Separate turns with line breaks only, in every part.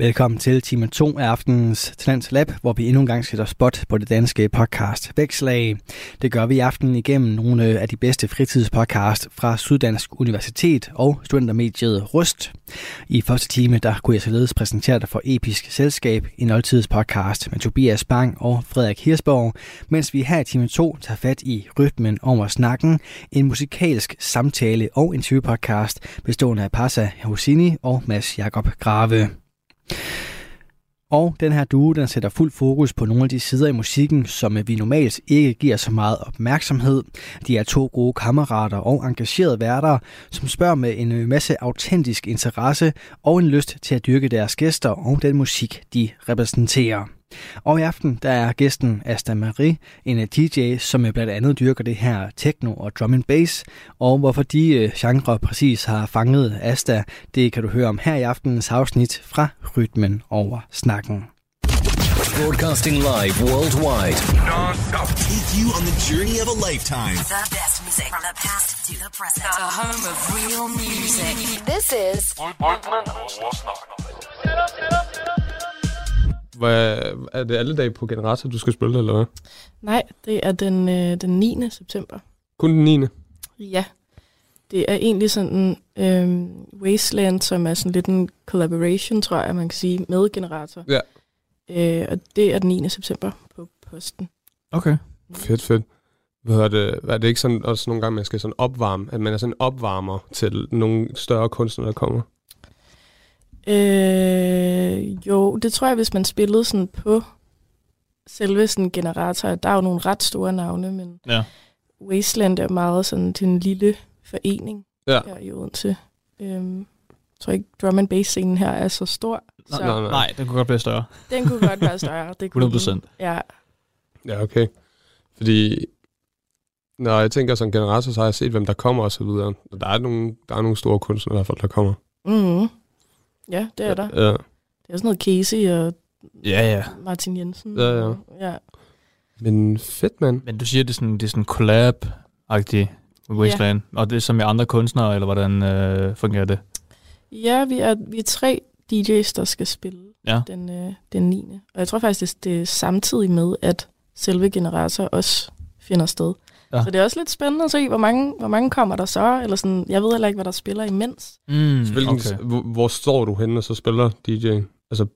Velkommen til time 2 af aftenens Talents Lab, hvor vi endnu en gang sætter spot på det danske podcast Vækslag. Det gør vi i aften igennem nogle af de bedste fritidspodcast fra Syddansk Universitet og studentermediet Rust. I første time der kunne jeg således præsentere dig for Episk Selskab, en oldtidspodcast med Tobias Bang og Frederik Hirsborg, mens vi her i time 2 tager fat i Rytmen over snakken, en musikalsk samtale og interviewpodcast bestående af Passa Hosini og Mads Jakob Grave. Og den her duo, den sætter fuld fokus på nogle af de sider i musikken, som vi normalt ikke giver så meget opmærksomhed. De er to gode kammerater og engagerede værter, som spørger med en øh, masse autentisk interesse og en lyst til at dyrke deres gæster og den musik, de repræsenterer. Og i aften der er gæsten Asta Marie, en DJ, som blandt andet dyrker det her techno og drum and bass. Og hvorfor de øh, genre præcis har fanget Asta, det kan du høre om her i aftenens afsnit fra Rytmen over snakken.
Broadcasting live worldwide.
Non-stop.
Take you on the journey of a lifetime.
The best music from the past to the present. The home of real music.
This is
Rytmen over snakken.
Hvad, er det alle dage på generator, du skal spille, eller hvad?
Nej, det er den, øh, den 9. september.
Kun den 9.
Ja. Det er egentlig sådan øh, Wasteland, som er sådan lidt en collaboration, tror jeg, man kan sige, med Generator.
Ja.
Øh, og det er den 9. september på posten.
Okay.
Fedt, fedt. Hvad er det, er det ikke sådan, også nogle gange, man skal sådan opvarme, at man er sådan en opvarmer til nogle større kunstnere, der kommer?
Øh, jo, det tror jeg, hvis man spillede sådan på selve sådan generator, der er jo nogle ret store navne, men
Ja.
Wasteland er meget sådan til en lille forening
Ja.
her i Odense. Øhm, jeg tror ikke, drum and bass scenen her er så stor. Så
Nej, nej.
Nej, den kunne godt blive større.
den kunne godt være større. Det kunne
100%.
den. Ja,
Ja, okay. Fordi når jeg tænker som generator, så har jeg set, hvem der kommer og så videre. Og der er nogle, der er nogle store kunstnere fald, der kommer.
mm ja, det er der.
Ja.
Det er sådan noget Casey og
Ja, ja.
Martin Jensen.
Ja, ja.
og- ja.
Men fedt, mand.
Men du siger, det er sådan, det er sådan collab-agtigt med Wasteland. Ja. Og det er som med andre kunstnere, eller hvordan øh, fungerer det?
ja vi, er, vi er tre DJ's, der skal spille
Ja.
den, øh, den 9. Og jeg tror faktisk, det, det er samtidig med, at selve generator også finder sted.
Ja.
Så det er også lidt spændende at se, hvor mange, hvor mange kommer der så. Eller sådan, jeg ved heller ikke, hvad der spiller imens.
Mm,
Så Hvilken, okay. hvor, hvor står du henne, og så spiller DJ? Altså,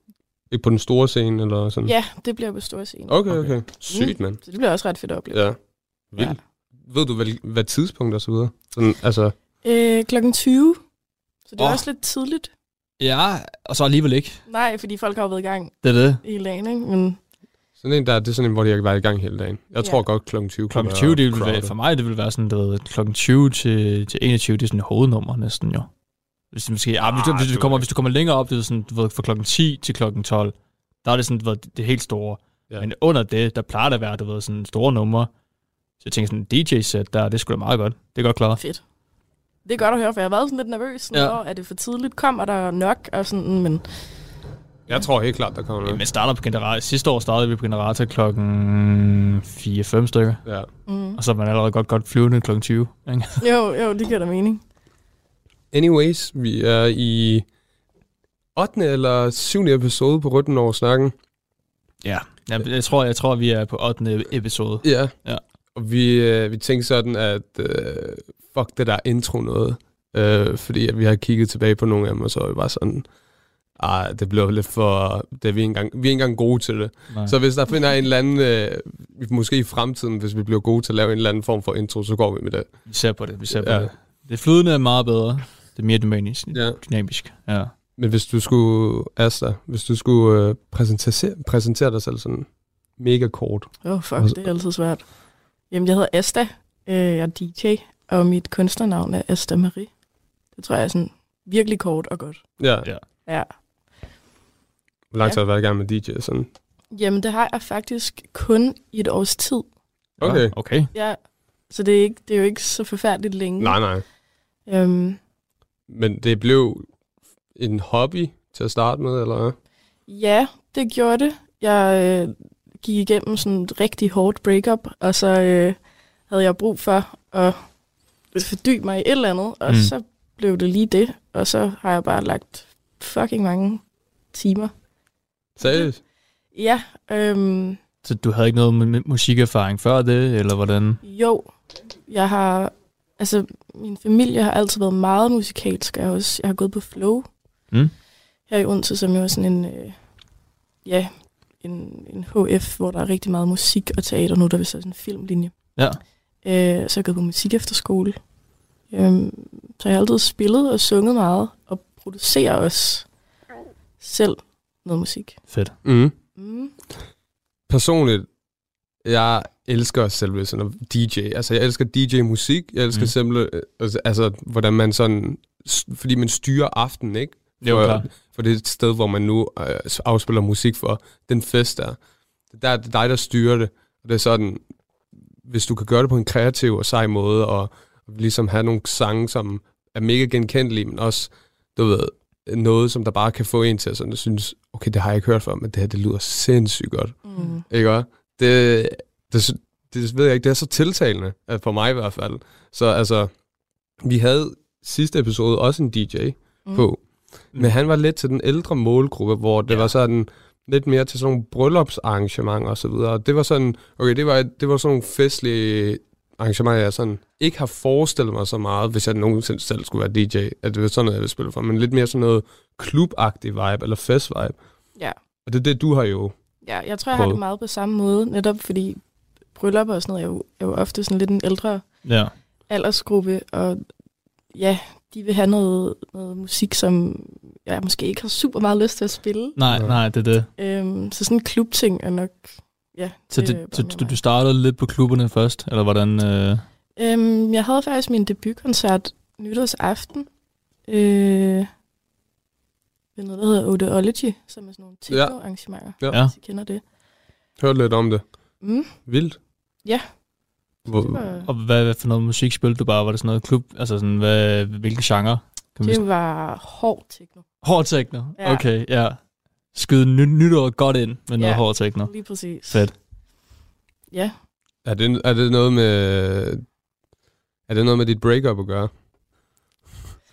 ikke på den store scene, eller sådan?
Ja, det bliver på store scene.
Okay,
Okay.
okay. Sygt, mand.
Så det bliver også ret fedt at opleve.
Ja. Vildt. Ja. Ved du, hvad, hvad tidspunkt og så videre? Sådan, altså,
Øh, klokken 20. Så det er
Åh.
også lidt tidligt.
Ja, og så alligevel ikke.
Nej, fordi folk har jo været i gang
Det er det.
hele dagen, ikke? Men
sådan en der, det er sådan en, hvor de har været i gang hele dagen. Jeg
Ja.
tror godt klokken 20
Klokken
kunne
20,
være
det vil være, for mig det vil være sådan, du ved, klokken 20 til, til 21, det er sådan et hovednummer næsten jo. Hvis, måske, ja, hvis, du,
Ah,
hvis, du kommer, hvis du kommer længere op, det er sådan, du ved, fra klokken 10 til klokken 12, der er det sådan, du ved, det helt store.
Ja.
Men under det, der plejer det at være, du ved, sådan store numre. Så jeg tænker sådan, en DJ-sæt der, det skulle da meget godt. Det er godt klaret.
fedt. Det er godt at høre, for jeg har været sådan lidt nervøs. Sådan,
Ja.
ja. Er det for tidligt? Kommer der nok? Og sådan, men
Jeg tror helt klart, der kommer noget.
Men starter på generator. Sidste år startede vi på generator klokken 4-5 stykker.
Ja.
mm.
Og så er man allerede godt, godt flyvende klokken 20. Ikke?
jo, jo, det giver da mening.
Anyways, vi er i 8. eller 7. episode på Røtten over snakken.
Ja. Jeg, jeg, tror, jeg tror, vi er på 8. episode.
Ja.
Ja.
Og vi, øh, vi tænkte sådan, at øh, fuck det der intro noget. Øh, fordi at vi har kigget tilbage på nogle af dem, og så var vi bare sådan, ah, det blev lidt for... Det er vi, ikke engang, vi er ikke engang gode til det.
Nej.
Så hvis der finder en eller anden, øh, måske i fremtiden, hvis vi bliver gode til at lave en eller anden form for intro, så går vi med det.
Vi ser på det, vi ser på
Ja.
det. Det flydende er meget bedre. Det er mere dynamisk.
Ja.
dynamisk. Ja.
Men hvis du skulle, Asta, hvis du skulle øh, præsentere, præsentere dig selv sådan mega kort.
Åh, oh, fuck, det er altid svært. Jamen, jeg hedder Asta. Øh, jeg er DJ, og mit kunstnernavn er Asta Marie. Det tror jeg er sådan virkelig kort og godt.
Ja.
Ja.
Ja.
Hvor lang tid
Ja.
har du været i gang med DJ? Sådan?
Jamen, det har jeg faktisk kun i et års tid.
Okay.
Okay.
Ja, så det er, ikke, det er jo ikke så forfærdeligt længe.
Nej, nej.
Øhm,
Men det blev en hobby til at starte med, eller hvad?
ja, det gjorde det. Jeg øh, gik igennem sådan et rigtig hårdt breakup, og så øh, havde jeg brug for at fordybe mig i et eller andet, og
Mm.
så blev det lige det, og så har jeg bare lagt fucking mange timer.
Seriøst?
Ja, øhm,
Så du havde ikke noget mu- musikerfaring før det, eller hvordan?
jo, jeg har, altså min familie har altid været meget musikalsk, jeg har, også, jeg har gået på flow
Mm.
her i Odense, som jo er sådan en, øh, ja, en, en HF, hvor der er rigtig meget musik og teater nu, der vil så sådan en filmlinje.
Ja.
Øh, så jeg har gået på musik efter skole. Øhm, så jeg har altid spillet og sunget meget, og producerer også selv noget musik.
Fedt.
Mm.
Mm.
Personligt, jeg elsker selve sådan at DJ. Altså, jeg elsker DJ-musik. Jeg elsker
Mm.
simpelthen, altså, altså, hvordan man sådan, fordi man styrer aftenen, ikke?
Jo,
for,
klart.
for det er et sted, hvor man nu øh, afspiller musik for. Den fest der. Det er det er dig, der styrer det. Og det er sådan, hvis du kan gøre det på en kreativ og sej måde, og, og ligesom have nogle sange, som er mega genkendelige, men også, du ved, noget, som der bare kan få en til at sådan, at synes, okay, det har jeg ikke hørt før, men det her, det lyder sindssygt godt.
Mm.
Ikke også? Det, det, det ved jeg ikke, det er så tiltalende, for mig i hvert fald. Så altså, vi havde sidste episode også en DJ mm. på, men han var lidt til den ældre målgruppe, hvor det ja. var sådan lidt mere til sådan nogle bryllupsarrangementer og så videre. Og det var sådan, okay, det var, det var sådan nogle festlige arrangementer, jeg sådan ikke har forestillet mig så meget, hvis jeg nogensinde selv skulle være DJ, at det var sådan noget, jeg ville spille for, men lidt mere sådan noget klubagtig vibe, eller fest-vibe.
Ja.
Og det er det, du har jo
Ja, jeg tror, jeg har
Prøvet.
det meget på samme måde, netop fordi bryllup og sådan noget er jo, er jo ofte sådan lidt en ældre
Ja.
aldersgruppe, og ja, de vil have noget, noget musik, som jeg måske ikke har super meget lyst til at spille.
Nej, nej, det er det.
Øhm, så sådan en klubting er nok, ja.
Så, det,
bare
så du, du startede lidt på klubberne først, eller hvordan? Øh...
Øhm, jeg havde faktisk min debutkoncert nytårsaften. Øh, ved noget, der hedder Odeology, som er sådan nogle techno-arrangementer,
Ja.
Ja.
hvis I kender det.
hørt lidt om det.
Mm,
Vildt.
Ja.
Hvor,
det var,
Og hvad, hvad for noget musik spillede du bare? Var det sådan noget klub? Altså sådan, hvad, hvilken genre? Kan
det var hård techno.
Hård techno?
Ja.
Okay, ja. Skyde ny, nytår godt ind med noget
Ja.
hård techno.
Lige præcis.
Fedt.
Ja.
er, det, er det noget med... Er det noget med dit breakup at gøre?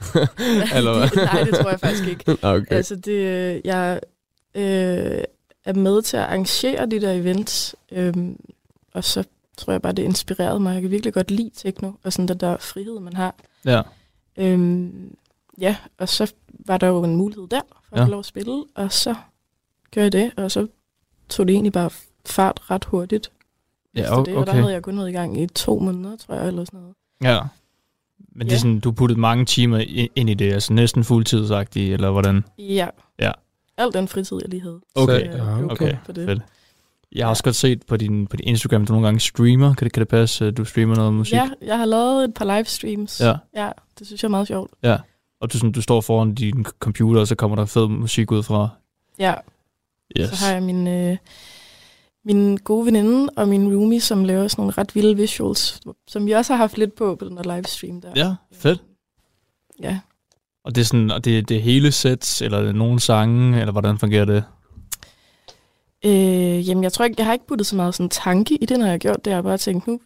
Eller hvad?
nej, det tror jeg faktisk ikke.
okay.
Altså, det, jeg øh, er med til at arrangere de der events, øhm, og så tror jeg bare, det inspirerede mig. Jeg kan virkelig godt lide techno, og sådan den der frihed, man har.
Ja.
Øhm, ja, og så var der jo en mulighed der, for
Ja.
at få lov at spille, og så gør jeg det, og så tog det egentlig bare fart ret hurtigt.
Ja,
efter det, og der
okay.
havde jeg kun været i gang i to måneder, tror jeg, eller sådan noget.
Ja. Men det er
Ja.
sådan, du puttede mange timer ind i det, altså næsten fuldtidsagtigt, eller hvordan?
Ja.
Ja.
Al den fritid, jeg lige havde.
Okay.
Så
Ja,
blev
okay.
købt For det.
Fedt. Jeg har også godt set på din, på din Instagram, at du nogle gange streamer. Kan det, kan det passe, at du streamer noget musik?
Ja, jeg har lavet et par livestreams.
Ja.
ja det synes jeg er meget sjovt.
Og du, sådan, du står foran din computer, og så kommer der fed musik ud fra.
Ja,
Yes.
så har jeg min, øh, min gode veninde og min roomie, som laver sådan nogle ret vilde visuals, som vi også har haft lidt på på den der livestream der.
Ja, fedt.
Ja.
Og det er sådan, og det, det hele sets, eller er nogle sange, eller hvordan fungerer det?
Øh, jamen, jeg tror ikke, jeg har ikke puttet så meget sådan tanke i det, når jeg har gjort det. Jeg har bare tænkt, nu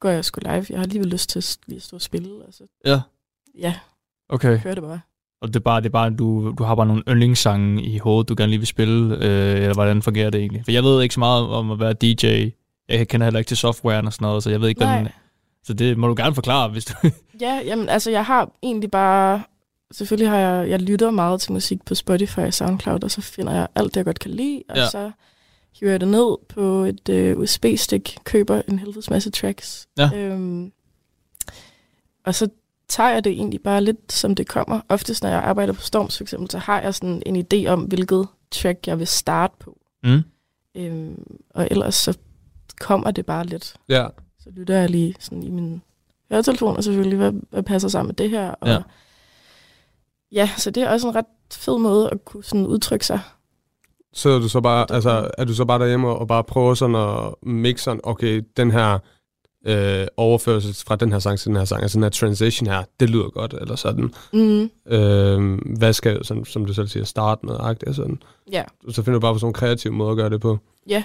går jeg sgu live. Jeg har alligevel lyst til at lige at stå og spille. Altså,
Ja.
ja,
Okay.
kør det bare.
Og det er bare, det er bare du, du har bare nogle yndlingssange i hovedet, du gerne lige vil spille, øh, eller hvordan fungerer det egentlig? For jeg ved ikke så meget om at være DJ. Jeg kender heller ikke til softwaren og sådan noget, så jeg ved ikke,
Nej.
hvordan... Så det må du gerne forklare, hvis du...
Ja, jamen, altså jeg har egentlig bare... Selvfølgelig har jeg... Jeg lytter meget til musik på Spotify og SoundCloud, og så finder jeg alt det, jeg godt kan lide, og
Ja.
så hiver jeg det ned på et øh, USB-stik, køber en helvedes masse tracks.
Ja.
Øhm, og så tager jeg det egentlig bare lidt, som det kommer. Oftest, når jeg arbejder på Storms for eksempel, så har jeg sådan en idé om, hvilket track jeg vil starte på.
mm?
Øhm, og ellers så kommer det bare lidt.
Ja.
Så lytter jeg lige sådan i min høretelefoner selvfølgelig, hvad, hvad passer sammen med det her. Og
Ja.
ja, så det er også en ret fed måde at kunne sådan udtrykke sig.
Så er du så bare, altså, er du så bare derhjemme og bare prøver sådan at mixe sådan, okay, den her øh, overførsel fra den her sang til den her sang, altså den her transition her, det lyder godt, eller sådan.
Mm,
Øh, hvad skal, sådan, som du selv siger, starte med, agtigt, og sådan.
ja,
Så finder du bare på sådan nogle kreative måder at gøre det på.
ja.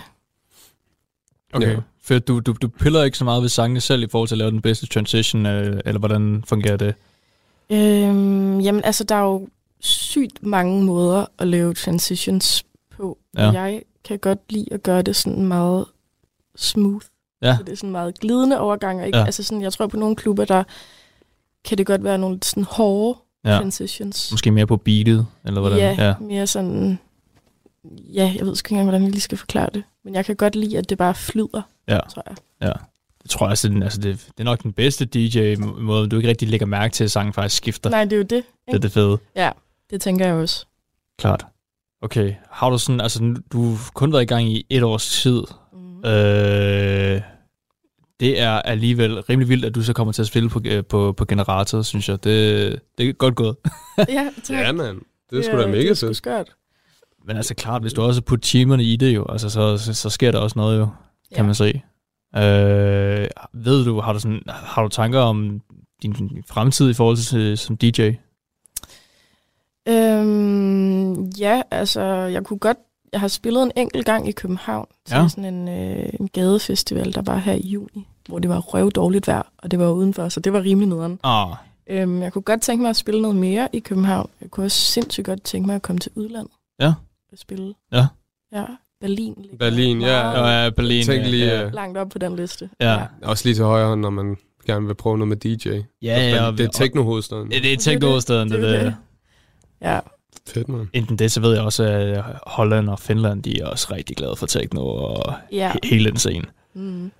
Okay.
Ja.
For du, du, du piller ikke så meget ved sangene selv i forhold til at lave den bedste transition, øh, eller hvordan fungerer det?
Øhm, jamen, altså, der er jo sygt mange måder at lave transitions på.
Ja.
Jeg kan godt lide at gøre det sådan meget smooth.
Ja.
Så det er sådan meget glidende overgang. Ikke?
Ja.
Ja. Altså sådan, jeg tror på nogle klubber, der kan det godt være nogle sådan hårde
Ja.
ja. transitions.
Måske mere på beatet, eller hvordan?
Ja,
ja.
mere sådan... Ja, jeg ved sgu ikke engang, hvordan jeg lige skal forklare det. Men jeg kan godt lide, at det bare flyder,
Ja.
tror jeg.
Det tror jeg er den- altså det, det er nok den bedste DJ-måde, du ikke rigtig lægger mærke til, at sangen faktisk skifter.
Nej, det er jo det.
Det er
Ikke?
det fede.
Ja, det tænker jeg også.
Klart. Okay, har du sådan, altså du har kun været i gang i et års tid.
Mm.
Øh, det er alligevel rimelig vildt, at du så kommer til at spille på, øh, på, på generator, synes jeg. Det, det er godt gået.
ja, tak.
Ja, mand. Det er sgu da mega fedt.
skørt.
Men altså klart, hvis du også putter timerne i det jo, altså så, så, så sker der også noget jo, kan
Ja.
man se. Øh, ved du, har du, sådan, har du tanker om din, din fremtid i forhold til som DJ?
Øhm, ja, altså, jeg kunne godt... Jeg har spillet en enkelt gang i København til
Ja.
ja. sådan en, øh, en gadefestival, der var her i juni, hvor det var røv dårligt vejr, og det var udenfor, så det var rimelig nederen.
Ah,
Øhm, jeg kunne godt tænke mig at spille noget mere i København. Jeg kunne også sindssygt godt tænke mig at komme til udlandet.
Ja.
Og spille.
Ja.
Ja, Berlin. ligger
Berlin, ja.
meget
ja, Berlin.
Tænk lige,
ja,
øh,
Langt op på den liste.
ja.
Også lige til højre hånd, når man gerne vil prøve noget med DJ.
Ja, ja,
det er teknohovedstaden.
Ja, det er teknohovedstaden, det,
Det er
det,
det. Ja,
Fedt, man.
Enten det, så ved jeg også, at Holland og Finland, de er også rigtig glade for techno og
ja.
he- hele den scene.
Mm.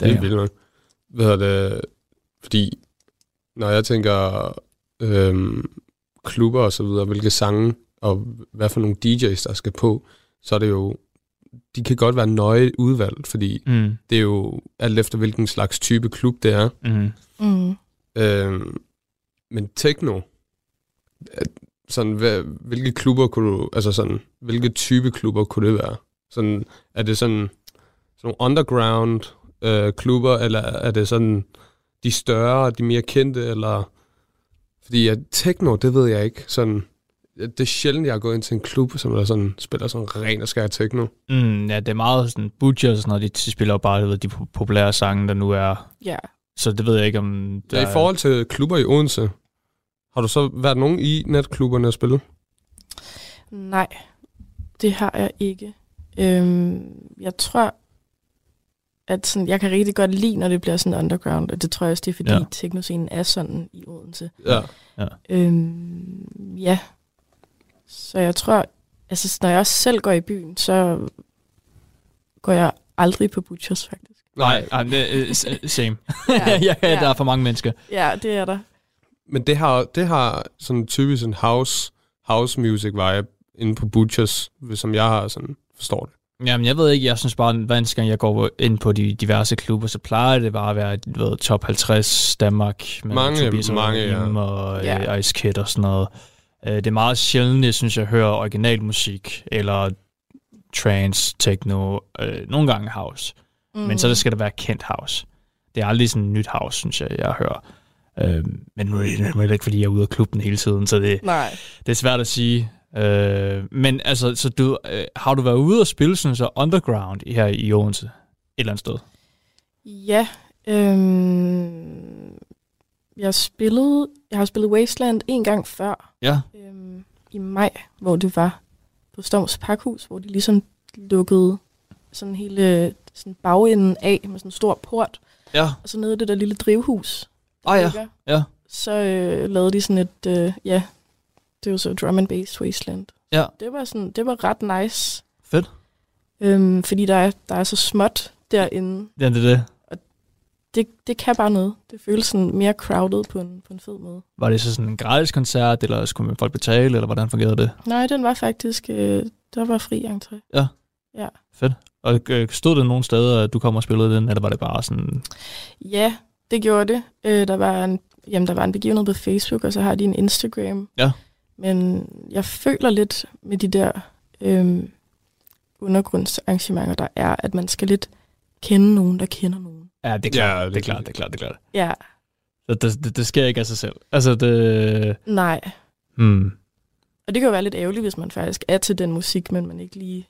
Det er
Ja.
vildt nok. Hvad hedder det? Fordi, når jeg tænker øhm, klubber og så videre, hvilke sange og hvad for nogle DJ's, der skal på, så er det jo, de kan godt være nøje udvalgt, fordi
Mm.
det er jo alt efter, hvilken slags type klub det er.
Mm.
Mm.
Øhm, men techno, er- sådan, hvad, hvilke klubber kunne du, altså sådan, hvilke type klubber kunne det være? Sådan, er det sådan, sådan nogle underground øh, klubber, eller er det sådan de større, de mere kendte, eller... Fordi at techno, det ved jeg ikke. Sådan, det er sjældent, jeg har gået ind til en klub, som der sådan, spiller sådan ren og skær techno.
Mm, ja, det er meget sådan Butcher og sådan noget, de spiller jo bare ved, de po- populære sange, der nu er.
Ja.
Så det ved jeg ikke, om...
Ja, I forhold til klubber i Odense, har du så været nogen i netklubberne at spille?
Nej, det har jeg ikke. Øhm, jeg tror, at sådan, jeg kan rigtig godt lide, når det bliver sådan underground, og det tror jeg også, det er fordi,
Ja.
ja. teknoscenen er sådan i Odense.
Ja.
Øhm, ja. Så jeg tror, altså når jeg også selv går i byen, så går jeg aldrig på Butchers, faktisk.
Nej, nej det er s- same.
Ja.
ja, ja,
Ja.
der er for mange mennesker.
Ja, det er der.
Men det har, det har sådan typisk en house, house music vibe inde på Butchers, som jeg har sådan forstår det.
Jamen, jeg ved ikke, jeg synes bare, at hver eneste gang jeg går ind på de diverse klubber, så plejer det bare at være ved, top 50 Danmark. Med
Mange,
Tobias
mange, ja.
Rahim og
Ja.
ja. Ice Kid og sådan noget. Øh, Det er meget sjældent, jeg synes, jeg hører original musik, eller trance, techno, øh, nogle gange house. Mm. Men så skal det være kendt house. Det er aldrig sådan nyt house, synes jeg, jeg hører. Øh, men nu er det ikke, fordi jeg er ude af klubben hele tiden, så det,
Nej.
det er svært at sige. Øh, men altså, så du, øh, har du været ude og spille sådan så underground her i Odense? Et eller andet sted?
Ja. Øhm, jeg spillede, jeg har spillet Wasteland en gang før,
Ja.
øhm, i maj, hvor det var på Storms Pakhus, hvor de ligesom lukkede sådan hele sådan bagenden af med sådan en stor port,
Ja.
og så nede i det der lille drivhus.
Ah, ja. Ja.
Så øh, lavede de sådan et, øh, ja, det var så drum and bass Wasteland.
Ja.
Det var sådan, det var ret nice.
Fedt.
Øhm, fordi der er, der er så småt derinde.
Ja, det er det.
Det, det kan bare noget. Det føles sådan mere crowded på en, på en fed måde.
Var det så sådan en gratis koncert, eller skulle man folk betale, eller hvordan fungerede det?
Nej, den var faktisk, øh, der var fri entré.
Og øh, stod der nogle steder, at du kom og spillede den, eller var det bare sådan...
Ja, det gjorde det. Øh, der, var en, jamen, der var en begivenhed på Facebook, og så har de en Instagram.
Ja.
Men jeg føler lidt med de der øhm, undergrundsarrangementer, der er, at man skal lidt kende nogen, der kender nogen.
Ja, det er klart,
Ja, det
det, er
er
klart, det er klart, det er klart.
Ja,
Det, det, det, sker ikke af sig selv. Altså, det...
nej.
Hmm.
Og det kan jo være lidt ærgerligt, hvis man faktisk er til den musik, men man ikke lige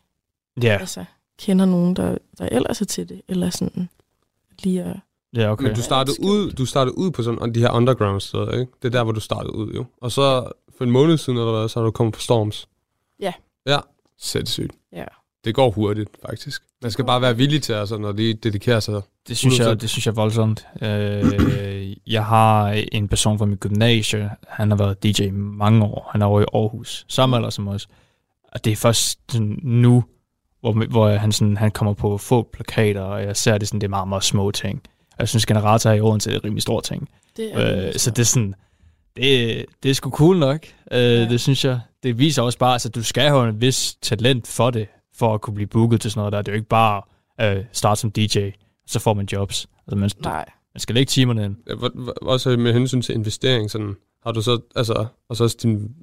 Ja,
altså, kender nogen, der, der ellers er til det. Eller sådan lige at...
ja, okay.
Men du startede,
skjult.
ud, du startede ud på sådan de her underground steder, ikke? Det er der, hvor du startede ud, jo. Og så for en måned siden, eller hvad, så er du kommet på Storms.
Ja.
Ja, sindssygt.
Ja.
Det går hurtigt, faktisk. Man skal bare være villig til at sådan, at lige dedikere sig.
Det synes,
100%.
jeg, det synes jeg er voldsomt. Øh, jeg har en person fra mit gymnasie, han har været DJ i mange år. Han er over i Aarhus, samme alder som os. Og det er først nu, hvor, hvor han, sådan, han kommer på få plakater, og jeg ser det sådan, det er meget, meget små ting. Og jeg synes, generator i Odense er en rimelig stor ting.
Det er
Øh, så det er sådan, det, det er sgu cool nok. Øh,
Ja.
Det synes jeg. Det viser også bare, at altså, du skal have en vis talent for det, for at kunne blive booket til sådan noget der. Det er jo ikke bare øh, starte som DJ, så får man jobs. Altså, man,
Nej.
man skal lægge timerne ind.
Ja, Også med hensyn til investering, sådan, har du så, altså, og så også din,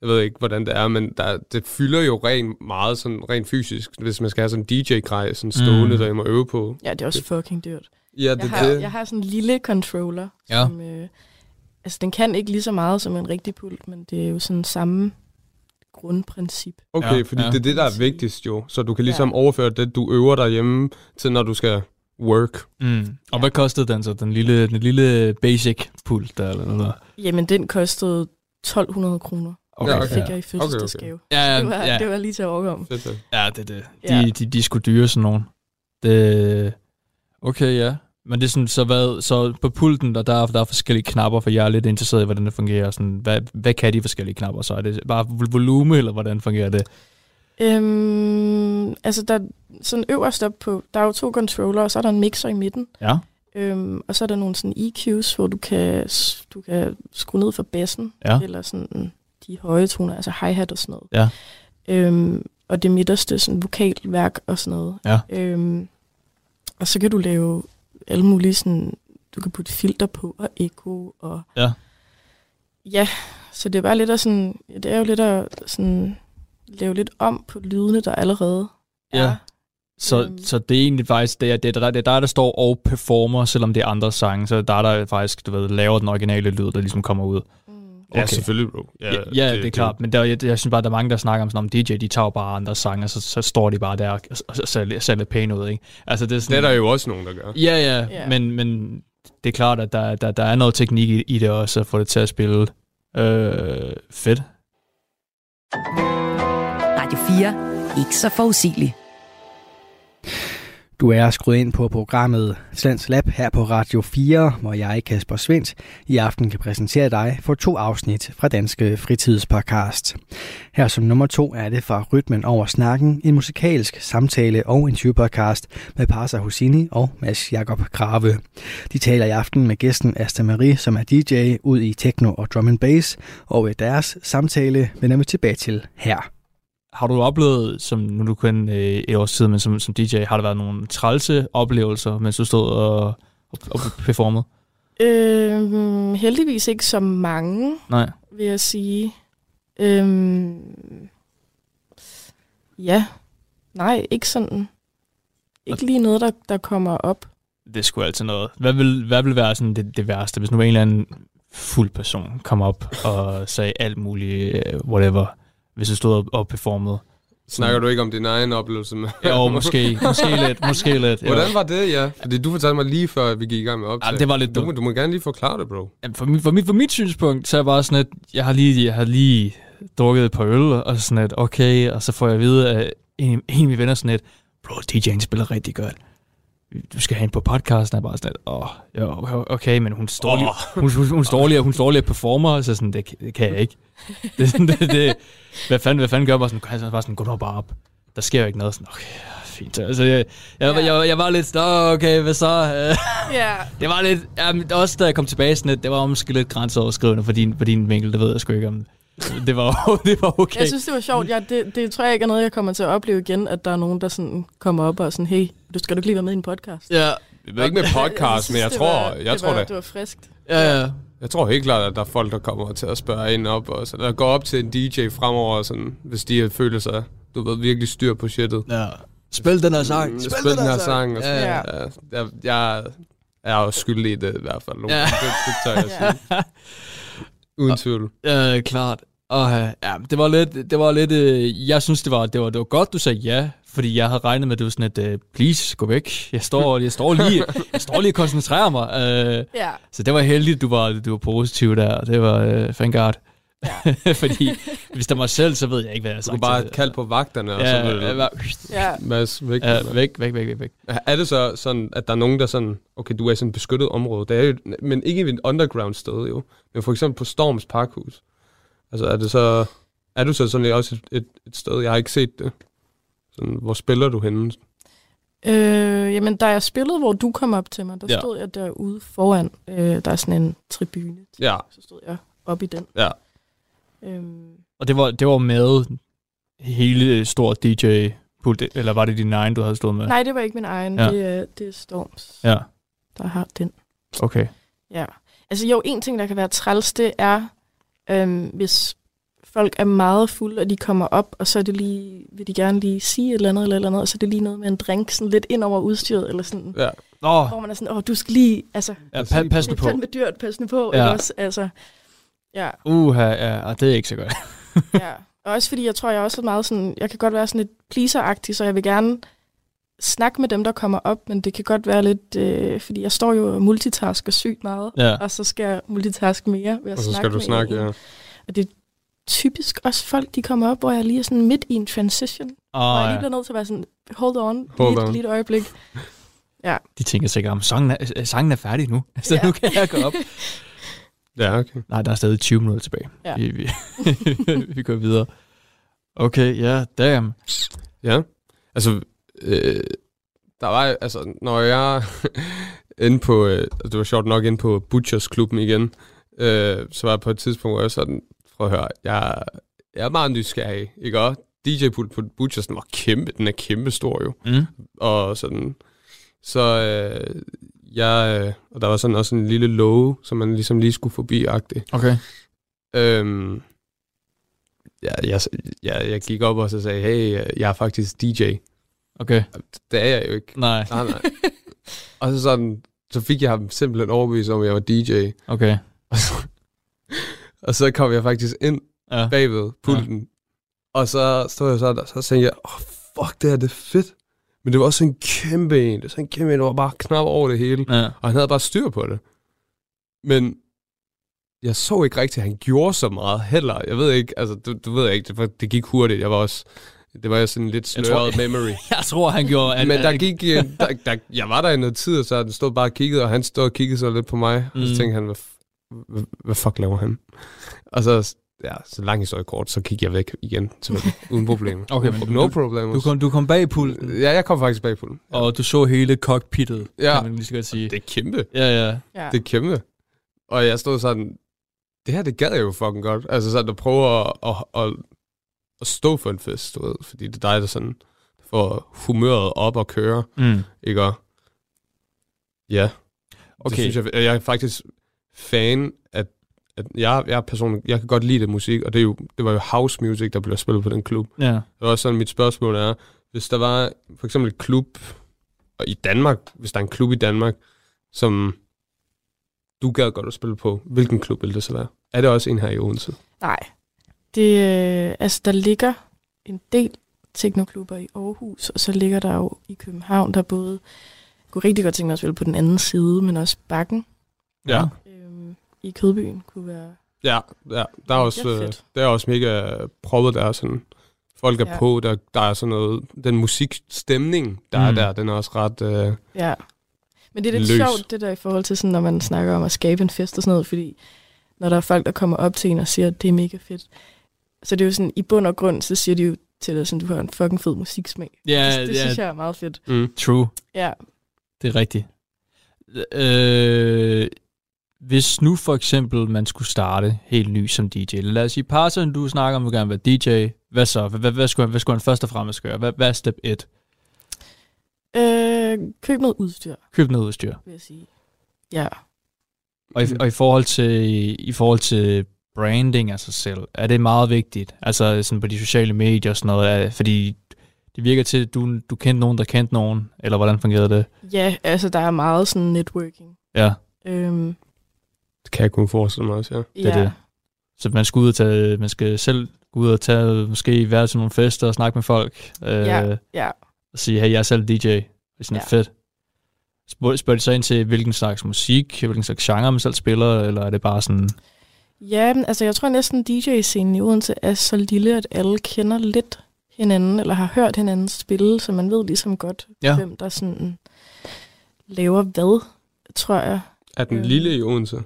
jeg ved ikke, hvordan det er, men der, det fylder jo rent meget, sådan rent fysisk, hvis man skal have sådan en DJ-grej, sådan stående,
Mm.
der jeg må øve på.
Ja, det er også fucking dyrt.
Ja, det
Jeg
er
har,
det.
jeg har sådan en lille controller,
Ja.
som... Øh, altså, den kan ikke lige så meget som en rigtig pult, men det er jo sådan samme grundprincip.
Okay,
Ja,
fordi
ja.
det er det, der er vigtigst jo. Så du kan ligesom overføre det, du øver derhjemme, til når du skal work.
Mm. Og hvad kostede den så? Den lille, den lille basic pult der, eller noget?
Jamen, den kostede 1200 kroner.
Okay,
Okay,
okay.
det fik jeg i fødselsdagsgave.
Ja,
Det, var,
ja,
det var lige til at overkomme.
Fedt, fedt.
ja, det er det.
Ja.
De, de, de sgu dyre, sådan nogen. Det, okay, ja. Men det er sådan, så, hvad, så på pulten, der, der, er, der er forskellige knapper, for jeg er lidt interesseret i, hvordan det fungerer. Sådan, hvad, hvad kan de forskellige knapper så? Er det bare vol- volume, eller hvordan fungerer det?
Øhm, altså, der er sådan øverst op på, der er jo to controller, og så er der en mixer i midten.
Ja.
Øhm, og så er der nogle sådan EQ's, hvor du kan, du kan skrue ned for bassen,
Ja.
eller sådan de høje toner, altså hi-hat og sådan noget.
Ja.
Øhm, og det midterste, sådan vokalværk og sådan noget.
Ja.
Øhm, og så kan du lave alle mulige sådan, du kan putte filter på og echo og...
Ja.
Ja, så det er bare lidt at sådan, det er jo lidt at sådan, lave lidt om på lydene, der allerede
Ja.
er.
Så,
Øhm.
så det er egentlig faktisk, det er, det, er, dig- det er dig, der står og performer, selvom det er andre sange, så det er der faktisk, du ved, laver den originale lyd, der ligesom kommer ud.
Mm.
Ja,
Okay.
selvfølgelig, bro.
Ja, ja det, det er klart, men der, jeg, jeg synes bare, der er mange, der snakker om sådan om DJ, de tager bare andre sange, og så, så står de bare der og, og, og ser, ser lidt pæne ud, ikke? Altså, det er
Det
sådan,
er der jo også nogen, der gør.
Ja, ja,
Ja.
Men, men det er klart, at der, der, der er noget teknik i, i det også, at få det til at spille øh, fedt.
Radio 4. Ikke så forudsigelig.
Du er skruet ind på programmet Slands Lab her på Radio 4, hvor jeg, Kasper Svendt, i aften kan præsentere dig for to afsnit fra Danske Fritidspodcast. Her som nummer to er det fra Rytmen over snakken, en musikalsk samtale- og interviewpodcast med Parsa Husini og Mads Jakob Grave. De taler i aften med gæsten Asta Marie, som er DJ ud i techno og drum and bass, og deres samtale vender vi tilbage til her.
Har du oplevet, som nu du kun øh, et års tid, men som, som DJ, har der været nogle trælse oplevelser, mens du stod og, og, og performede?
Øhm, heldigvis ikke så mange,
Nej.
vil jeg sige. Øhm, ja, nej, ikke sådan. Ikke lige noget, der, der kommer op.
Det sgu altid noget. Hvad vil, hvad vil være sådan det, det værste, hvis nu en eller anden fuld person kom op og sagde alt muligt, øh, whatever, hvis du stod og, performede?
Snakker du ikke om din egen oplevelse med?
Jo, måske, måske lidt, måske lidt. jo.
Hvordan var det, ja? Fordi du fortalte mig lige før, vi gik i gang med optag.
Jamen, det var lidt
du, må- du må gerne lige forklare det, bro.
Jamen, for, mit, for, mit, for mit synspunkt, så er jeg bare sådan, at jeg har lige, jeg har lige drukket et par øl, og sådan et, okay, og så får jeg at vide af en, en af mine venner sådan et, bro, DJ'en spiller rigtig godt. Du skal have hende på podcasten, og jeg bare sådan et, åh, oh, okay, men hun står lige, hun, hun, hun, står lige, hun står lige og performer, så sådan, det, kan- det kan jeg ikke. Det, er sådan, det, det, hvad fanden, hvad fanden gør jeg bare sådan, han bare sådan, gå nu bare op. Der sker jo ikke noget, sådan, okay, fint. Altså, jeg, jeg, jeg, jeg, jeg var lidt, "Nå, okay, hvad så?
Ja,
Det var lidt, ja, men også da jeg kom tilbage sådan lidt, det var måske lidt grænseoverskrivende for din, for din vinkel, det ved jeg sgu ikke om. Det var, det var okay.
jeg synes, det var sjovt. Ja, det, det tror jeg ikke er noget, jeg kommer til at opleve igen, at der er nogen, der sådan kommer op og sådan, hey, du skal du ikke lige være med i en podcast?
Ja,
Jeg ved ikke med podcast,
synes,
men jeg
det
tror,
var,
jeg
det
tror
var,
det.
det var friskt.
ja, ja.
Jeg tror helt klart, at der er folk, der kommer til at spørge en op, og så der går op til en DJ fremover, sådan, hvis de føler sig, du ved, virkelig styr på shitet.
ja. Spil den her sang.
Mm, Spil den her sang. Og sådan,
Ja,
ja.
ja.
Jeg, jeg er jo skyldig i det i hvert fald. Nogle
Ja.
Det, det tør jeg sige. Uden tvivl.
Ja, klart. Og øh, ja, det var lidt, det var lidt, øh, jeg synes, det var, det var, det var godt, du sagde ja, fordi jeg havde regnet med, at det var sådan, at øh, please, gå væk. Jeg står, jeg står lige, jeg står lige og koncentrerer mig. Øh,
Ja.
så det var heldigt, du var, du var positiv der, og det var, øh, thank god. Ja. fordi hvis der var mig selv, så ved jeg ikke, hvad jeg har
Du kunne bare kalde på vagterne, og
ja,
så ville
ja,
du
ja,
masse væk.
ja, væk, væk, væk, væk, væk.
Er det så sådan, at der er nogen, der sådan, okay, du er i sådan et beskyttet område, det er jo, men ikke i et underground sted jo, men for eksempel på Storms Parkhus. Altså er det så, er du så sådan også et, et, et sted, jeg har ikke set det. Sådan, hvor spiller du henne?
Øh, jamen, da jeg spillede, hvor du kom op til mig, der
Ja.
stod jeg derude foran. Øh, der er sådan en tribune.
Ja,
Så stod jeg op i den.
ja.
Øhm,
Og det var, det var med hele stor DJ pult, eller var det din egen, du havde stået med?
nej, det var ikke min egen.
Ja.
Ja. Det, er, det er Storms,
Ja,
der har den.
okay.
Ja. Altså jo, en ting, der kan være træls, det er, øhm, hvis folk er meget fulde, og de kommer op, og så er det lige, vil de gerne lige sige et eller andet, eller, eller andet, og så er det lige noget med en drink sådan lidt ind over udstyret, eller sådan,
ja.
Nå,
hvor man er sådan, åh, du skal lige, altså,
ja, pa- pas
det
nu
er
på.
fandme dyrt, pas nu på,
Ja.
også? Altså, ja,
Uha, ja, og det er ikke så godt.
ja. Og også fordi, jeg tror, jeg er også meget sådan, jeg kan godt være sådan lidt pleaser så jeg vil gerne snakke med dem, der kommer op, men det kan godt være lidt, øh, fordi jeg står jo og multitasker sygt meget,
Ja.
og så skal jeg multitaske mere ved at
Og så
snakke
skal du
med
snakke,
en.
ja.
Og det er typisk også folk, de kommer op, hvor jeg lige er sådan midt i en transition. Oh, og jeg lige
ja,
bliver nødt til at være sådan, hold on,
Hold
lige,
on.
et, lige et øjeblik.
de tænker sikkert, om sangen er, øh, sangen er færdig nu, så
Ja.
nu kan jeg gå op.
Ja, okay.
Nej, der er stadig 20 minutter tilbage.
Ja.
Vi, vi, vi går videre. Okay, ja, yeah, damn.
Ja, altså, øh, der var, altså, når jeg inde på, øh, det var sjovt nok inde på Butchers klubben igen, øh, så var jeg på et tidspunkt, hvor jeg sådan, prøv at høre, jeg, jeg er meget nysgerrig, ikke også? DJ-pult på Butchers, den var kæmpe, den er kæmpe stor jo,
Mm.
og sådan, så øh, jeg, øh, og der var sådan også en lille låge, som man ligesom lige skulle forbi-agtigt.
Okay.
Øhm, ja, jeg, jeg, jeg gik op og så sagde, hey, jeg er faktisk DJ.
Okay.
Det er jeg jo ikke.
Nej,
Nej, nej. og så sådan, så fik jeg ham simpelthen overbevist om, at jeg var DJ.
okay.
Og så, og så kom jeg faktisk ind
Ja.
bagved pulten. Ja. Og så stod jeg så der, så tænkte jeg, oh, fuck, det her, det er fedt. Men det var også en kæmpe en. Det var sådan en kæmpe en, der var bare knap over det hele.
ja.
Og han havde bare styr på det. Men jeg så ikke rigtigt, at han gjorde så meget heller. Jeg ved ikke, altså, du, du ved ikke, det, det gik hurtigt. Jeg var også, det var sådan lidt
Jeg tror-
sløret memory.
Jeg tror, han gjorde... At,
Men der gik, øh, der, der, jeg var der i noget tid, og så den stod bare og kiggede, og han stod og kiggede så lidt på mig. Mm. Og
Mm.
så tænkte han, hvad, hvad, hvad fuck laver han? Og så, ja, så lang historie kort, så kiggede jeg væk igen, selvfølgelig, uden problemer.
Okay, men
no
du-
problem.
Du kom, du kom bag pulten,
Ja, jeg kom faktisk bag på den.
og du så hele cockpittet,
Ja.
kan man lige så godt sige.
Det er kæmpe.
Ja, ja.
Ja.
Det er kæmpe. Og jeg stod sådan, det her, det gad jeg jo fucking godt. Altså sådan at prøve at, at, at, at stå for en fest, du ved. Fordi det er dig, der sådan får humøret op og køre,
Mm.
ikke? Og ja.
Okay.
Det synes jeg, jeg er faktisk fan af, at jeg, jeg er personligt, jeg kan godt lide det musik, og det, er jo, det var jo house music, der blev spillet på den klub.
Ja.
Det er også sådan, mit spørgsmål er, hvis der var for eksempel et klub, og i Danmark, hvis der er en klub i Danmark, som du gad godt at spille på, hvilken klub vil det så være? Er det også en her i Odense?
Nej. Det, øh, altså, der ligger en del teknoklubber i Aarhus, og så ligger der jo i København, der både jeg kunne rigtig godt tænke mig at spille på den anden side, men også Bakken
Ja.
øhm, i Kødbyen kunne være...
Ja, ja. Der er også,
det er
øh, der er også mega proppet, der er sådan, folk er ja. På, der, der er sådan noget, den musikstemning, der mm. er der, den er også ret, øh,
Ja. Men det er lidt
Løs.
sjovt, det der i forhold til, sådan, når man snakker om at skabe en fest og sådan noget, fordi når der er folk, der kommer op til en og siger, at det er mega fedt, så det er jo sådan, i bund og grund, så siger de jo til dig, sådan, du har en fucking fed musiksmag.
Ja,
det det
ja,
synes jeg er meget fedt.
mm.
true.
Ja.
Det er rigtigt. Øh, hvis nu for eksempel man skulle starte helt ny som DJ, lad os sige, Parson, du snakker om, at du gerne vil være DJ. Hvad så? Hvad, hvad, hvad, skulle, han, hvad skulle han først og fremmest gøre? Hvad, hvad er step 1?
Øh, køb noget udstyr,
Køb noget udstyr.
vil jeg sige. Ja.
Og i, og i forhold til i forhold til branding af sig selv, er det meget vigtigt. Altså sådan på de sociale medier og sådan noget, fordi det virker til, at du, du kendte nogen, der kendte nogen, eller hvordan fungerede det?
Ja, altså der er meget sådan networking.
Ja,
Øhm,
Det kan jeg kunne forestille mig også, ja.
ja.
er det. så man skal ud og tage, man skal selv gå ud og tage, måske være til nogle fester og snakke med folk, øh,
Ja, ja.
og sige, hey, jeg er selv DJ. Det er sådan
Ja.
fedt. Spørger, spørger de så ind til, hvilken slags musik, hvilken slags genre man selv spiller, eller er det bare sådan,
Ja, men altså jeg tror næsten DJ-scenen i Odense er så lille, at alle kender lidt hinanden, eller har hørt hinanden spille, så man ved ligesom godt,
Ja.
hvem der sådan laver hvad, tror jeg.
Er den
Øh.
lille i Odense?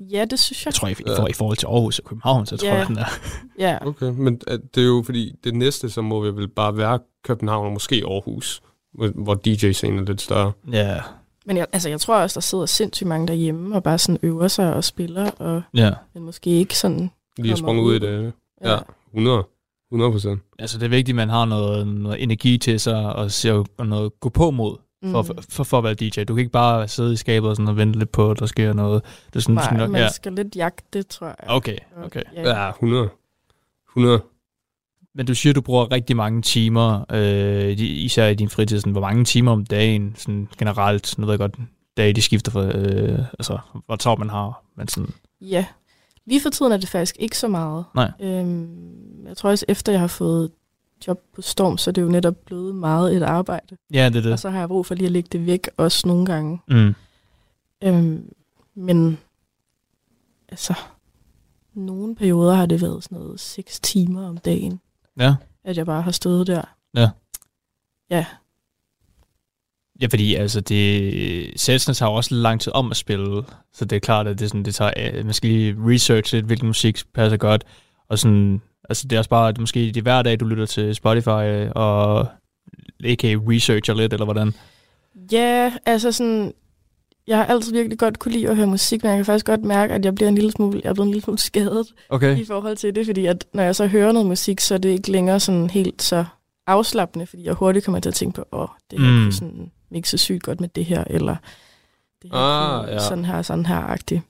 Ja, det synes jeg.
jeg tror, i, for, i forhold til Aarhus og København, så tror
Ja.
jeg, den er.
Ja,
Okay, men øh, det er jo fordi, det næste, så må vi vel bare være København og måske Aarhus, hvor, hvor DJ-scenen er lidt større.
Ja,
men jeg, altså, jeg tror også, der sidder sindssygt mange derhjemme og bare sådan øver sig og spiller, og
ja.
men måske ikke sådan...
Lige sprunget ud i det. Ja, 100. 100 procent.
Altså, det er vigtigt, at man har noget, noget energi til sig, og, se, og noget gå på mod, for,
Mm.
for, for, for at være DJ. Du kan ikke bare sidde i skabet og, sådan, og vente lidt på, at der sker noget. Det er sådan,
Nej,
sådan,
man
ja.
skal lidt jagte det, tror jeg.
Okay, okay.
Ja.
Ja, 100. 100.
Men du siger, du bruger rigtig mange timer, øh, i- især i din fritid. Sådan, hvor mange timer om dagen, sådan generelt? Nu ved jeg godt, dage de skifter for, øh, altså, hvor travlt man har. Men sådan,
Ja. Lige for tiden er det faktisk ikke så meget.
Nej.
Øhm, jeg tror også, efter jeg har fået job på Storm, så er det jo netop blevet meget et arbejde.
ja, det er
Og
det.
så har jeg brug for lige at lægge det væk, også nogle gange.
Mm.
Øhm, men altså, nogle perioder har det været sådan noget 6 timer om dagen,
Ja.
at jeg bare har stået der.
Ja.
Ja,
Ja, fordi altså, det, setsene tager også lang tid om at spille, så det er klart, at det, sådan, det tager, øh, man skal lige researche lidt, hvilken musik passer godt, og sådan, altså det er også bare, at måske det er hver dag, du lytter til Spotify, øh, og ikke researcher lidt, eller hvordan?
Ja, altså sådan, jeg har altid virkelig godt kunne lide at høre musik, men jeg kan faktisk godt mærke, at jeg bliver en lille smule, jeg er blevet en lille smule skadet
Okay.
i forhold til det, fordi at når jeg så hører noget musik, så er det ikke længere sådan helt så afslappende, fordi jeg hurtigt kommer til at tænke på, åh, det her
Mm.
sådan mixe sygt godt med det her, eller det her
Ah, ja.
sådan her, sådan her agtigt.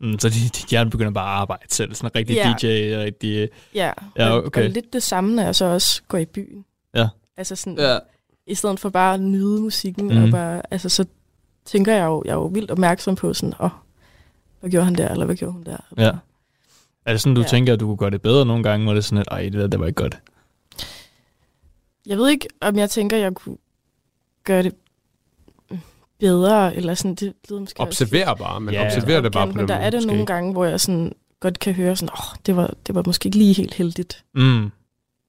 Mm, så dit, dit hjerne begynder bare at arbejde selv, sådan en rigtig
Ja.
DJ, og rigtig...
Ja,
Ja,
og,
okay.
og lidt det samme, når jeg så også går i byen.
Ja.
Altså sådan,
Ja.
i stedet for bare at nyde musikken, mm. og bare, altså så tænker jeg jo, jeg er jo vildt opmærksom på sådan, åh, hvad gjorde han der, eller hvad gjorde hun der?
Ja. Er det sådan, du
Ja.
tænker, at du kunne gøre det bedre nogle gange, hvor det er sådan, at ej, det der, det var ikke godt?
Jeg ved ikke, om jeg tænker, jeg kunne gøre det bedre, eller sådan, det lyder måske også
Observer bare, men
Ja.
observer det bare på
Men
den
der
måde,
er det
måske.
nogle gange, hvor jeg sådan godt kan høre sådan, åh, det var, det var måske ikke lige helt heldigt.
Mm.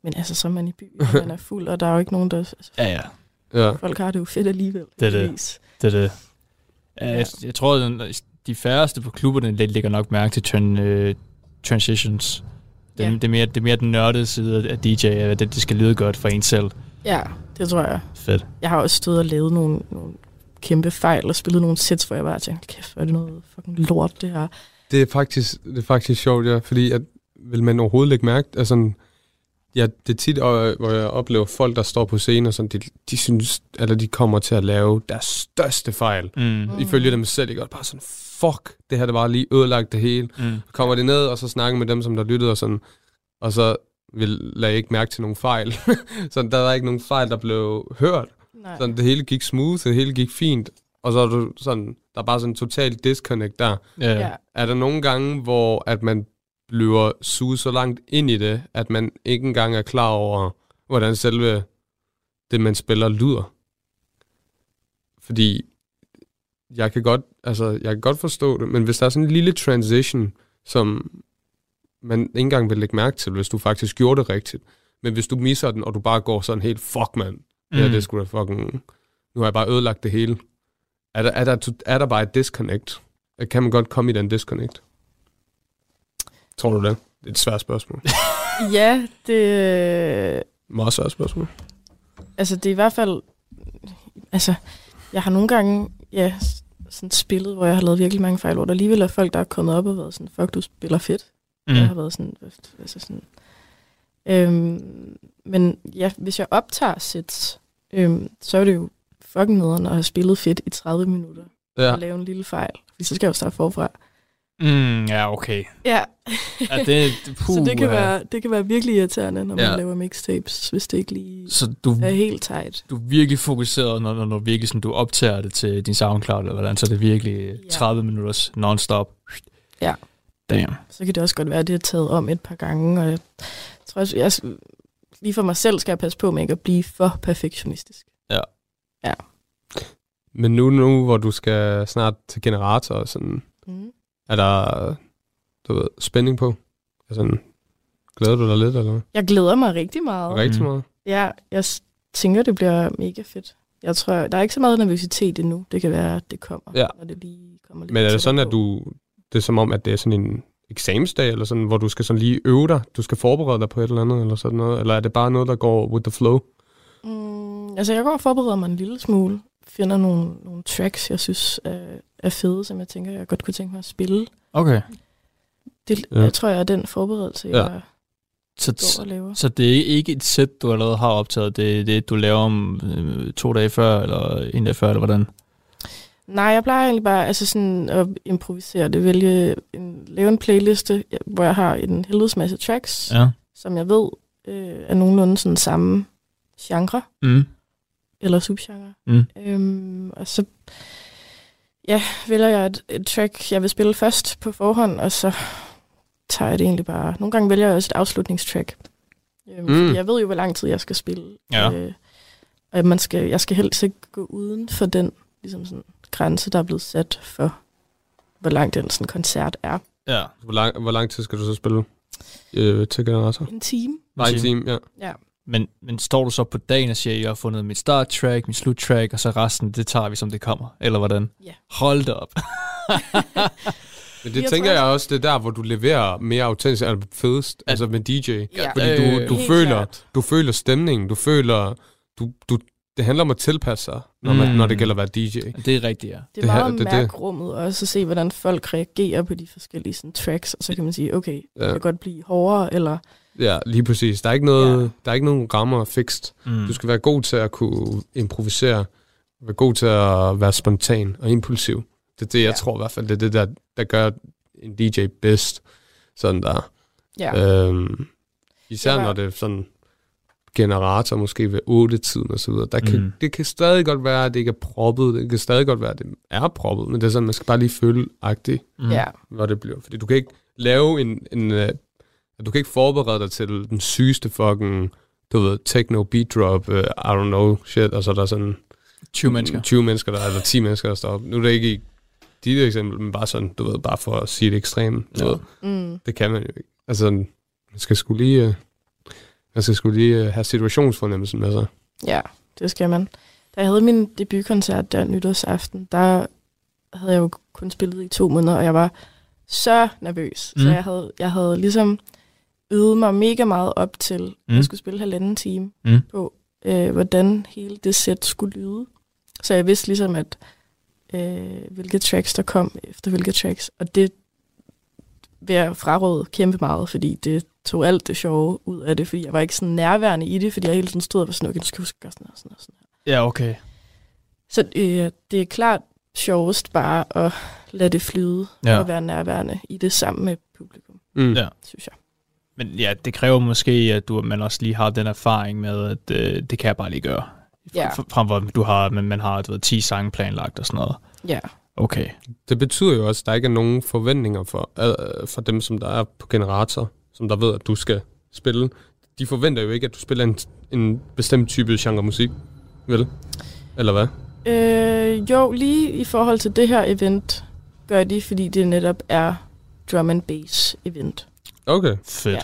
Men altså, så er man i byen, og man er fuld, og der er jo ikke nogen, der... Altså,
Ja, ja.
Ja.
folk har det jo fedt alligevel.
Det er det. Det er det. Ja. Jeg, jeg tror, at de færreste på klubberne lidt lægger nok mærke til tran, øh, transitions. Det,
Ja.
det, er mere, det er mere den nørdede side af DJ, at det, det skal lyde godt for en selv.
Ja, det tror jeg.
Fedt.
Jeg har også stået og lavet nogle, nogle kæmpe fejl, og spillet nogle sets, hvor jeg bare tænkte, kæft, hvor er det noget fucking lort, det her.
Det er faktisk, det er faktisk sjovt, ja, fordi at, vil man overhovedet ikke mærke, altså, ja, det er tit, hvor jeg oplever folk, der står på scenen, og sådan, de, de synes, eller de kommer til at lave deres største fejl.
Mm.
Mm.
Ifølge dem selv, ikke? Og bare sådan, fuck, det her, det var lige ødelagt det hele.
Mm.
Så kommer de ned, og så snakker med dem, som der lyttede, og sådan, og så vil lade ikke mærke til nogen fejl. så der var ikke nogen fejl, der blev hørt.
Nej.
Sådan, det hele gik smooth, det hele gik fint, og så er du sådan, der er bare sådan en total disconnect der.
Ja.
Ja.
Er der nogle gange, hvor at man bliver suget så langt ind i det, at man ikke engang er klar over, hvordan selve det, man spiller, lyder? Fordi jeg kan godt, altså, jeg kan godt forstå det, men hvis der er sådan en lille transition, som man ikke engang vil lægge mærke til, hvis du faktisk gjorde det rigtigt, men hvis du misser den, og du bare går sådan helt, fuck mand, det her,
Mm.
det sgu da fucking, nu har jeg bare ødelagt det hele. Er der, er der, er der bare et disconnect? Kan man godt komme i den disconnect? Tror du det? Det er et svært spørgsmål.
Ja, det,
Meget svært spørgsmål.
altså det er i hvert fald, altså jeg har nogle gange, ja, sådan spillet, hvor jeg har lavet virkelig mange fejl, hvor der alligevel er folk, der er kommet op og været sådan, fuck, du spiller fedt. Mm. Jeg har været sådan, altså sådan, øhm, men ja, hvis jeg optager sets, øhm, så er det jo fucking nederen at have spillet fedt i 30 minutter,
Ja.
og lave en lille fejl, fordi så skal jeg jo starte forfra.
Mm, ja, okay.
Ja,
Ja, det, puh,
så det kan,
ja.
være, det kan være virkelig irriterende, når man
Ja.
laver mixtapes, hvis det ikke lige
Så du,
er helt tight.
du er virkelig fokuseret, når, når, når virkelig sådan, du optager det til din SoundCloud, eller hvordan, så er det virkelig
Ja.
30 minutters non-stop.
Ja.
Damn.
Så kan det også godt være, at det er taget om et par gange, og jeg tror også, jeg, lige for mig selv skal jeg passe på med ikke at blive for perfektionistisk.
Men nu, nu, hvor du skal snart til generator, og sådan,
Mm.
Er der du ved, spænding på? Altså, glæder du dig lidt, eller hvad?
Jeg glæder mig rigtig meget.
Rigtig
Mm.
meget?
Ja, jeg tænker, det bliver mega fedt. Jeg tror, der er ikke så meget nervøsitet endnu. Det kan være, at det kommer,
Ja.
når det lige kommer lidt
Men er det sådan, at
på.
du... Det er som om, at det er sådan en eksamensdag, eller sådan, hvor du skal sådan lige øve dig? Du skal forberede dig på et eller andet, eller sådan noget? Eller er det bare noget, der går with the flow?
Mm, altså, jeg går og forbereder mig en lille smule. Finder nogle, nogle tracks, jeg synes er, er fede, som jeg tænker, jeg godt kunne tænke mig at spille.
Okay.
Det,
Ja.
Jeg tror, jeg er den forberedelse,
Ja.
jeg
Så,
går og laver.
så det er ikke et sæt, du allerede har optaget, det er det, du laver om øh, to dage før, eller en dag før, eller hvordan?
Nej, jeg plejer egentlig bare altså sådan at improvisere det. Vælge en, lave en playliste, hvor jeg har en helvedes masse tracks. Ja. som jeg ved øh, er nogenlunde sådan samme genre.
Mm.
eller subgenre.
Mm.
Øhm, og så ja, vælger jeg et, et track, jeg vil spille først på forhånd, og så tager jeg det egentlig bare. Nogle gange vælger jeg også et afslutningstrack. Øhm,
Mm.
jeg ved jo, hvor lang tid jeg skal spille.
Ja.
Øh, og man skal, jeg skal helst ikke gå uden for den ligesom sådan, grænse, der er blevet sat for, hvor lang den sådan, koncert er.
Ja.
Hvor lang, hvor lang tid skal du så spille øh, til generator?
En time.
Bare en time, ja.
Ja.
Men, men står du så på dagen og siger, at jeg har fundet mit start-track, mit slut-track, og så resten, det tager vi, som det kommer? Eller hvordan?
Ja.
Hold da op.
Men det
Jeg
tænker
tror-
jeg også, det er der, hvor du leverer mere autentisk, altså fedest, altså med DJ.
Ja.
Fordi du, du, føler,
klart.
du føler stemningen, du føler, du, du, det handler om at tilpasse sig, når, man,
Mm.
når det gælder at være DJ.
Det er rigtigt, ja.
Det er
Det
det meget
det-
det,
det-
mærkrummet også at se, hvordan folk reagerer på de forskellige sådan, tracks, og så kan man sige, okay, det
Ja.
kan godt blive hårdere, eller
Ja, lige præcis. Der er ikke, noget,
Ja.
der er ikke nogen rammer fikst.
Mm.
Du skal være god til at kunne improvisere, være god til at være spontan og impulsiv. Det er det, jeg tror i hvert fald, det er det, der, der gør en DJ bedst. Sådan der.
ja.
Øhm, især
Det var-
når det er sådan generator måske ved 8-tiden og så videre. Der kan,
Mm.
Det kan stadig godt være, at det ikke er proppet. Det kan stadig godt være, at det er proppet. Men det er sådan, man skal bare lige føle agtigt,
Mm.
hvad det bliver. Fordi du kan ikke lave en... en uh, du kan ikke forberede dig til den sygeste fucking, du ved, techno beat drop, uh, I don't know, shit, og så er der sådan
20 mennesker.
20 mennesker, der, eller 10 mennesker, der står op. Nu er det ikke i dit eksempel, men bare sådan, du ved, bare for at sige det ekstreme.
Ja.
ved.
Mm.
Det kan man jo ikke. Altså, man skal sgu lige, øh, man skal sgu lige øh, have situationsfornemmelsen med sig.
ja, det skal man. Da jeg havde min debutkoncert der nytårsaften, der havde jeg jo kun spillet i to måneder, og jeg var så nervøs. Mm. Så jeg havde, jeg havde ligesom øvet mig mega meget op til, mm.
Mm.
jeg skulle spille halvanden time
Mm.
på, øh, hvordan hele det sæt skulle lyde. Så jeg vidste ligesom, at øh, hvilke tracks der kom efter hvilke tracks. Og det vil jeg fraråde kæmpe meget, fordi det tog alt det sjove ud af det, fordi jeg var ikke sådan nærværende i det, fordi jeg hele tiden stod og var sådan, okay, du skal huske gøre sådan her, sådan her, sådan her.
Ja, okay.
Så øh, det er klart sjovest bare at lade det flyde
Ja.
og være nærværende i det sammen med publikum,
Mm.
Ja.
synes jeg.
Men ja, det kræver måske, at du, man også lige har den erfaring med, at øh, det kan jeg bare lige gøre.
Ja.
Frem for, du har, men man har du ved, 10 sange planlagt og sådan noget.
Ja,
Okay.
Det betyder jo også, at der ikke er nogen forventninger for, øh, for dem, som der er på generator, som der ved, at du skal spille. De forventer jo ikke, at du spiller en, en bestemt type genre musik, vel? Eller hvad?
Øh, jo, lige i forhold til det her event, gør de, fordi det netop er drum and bass event.
Okay,
Fedt.
Ja.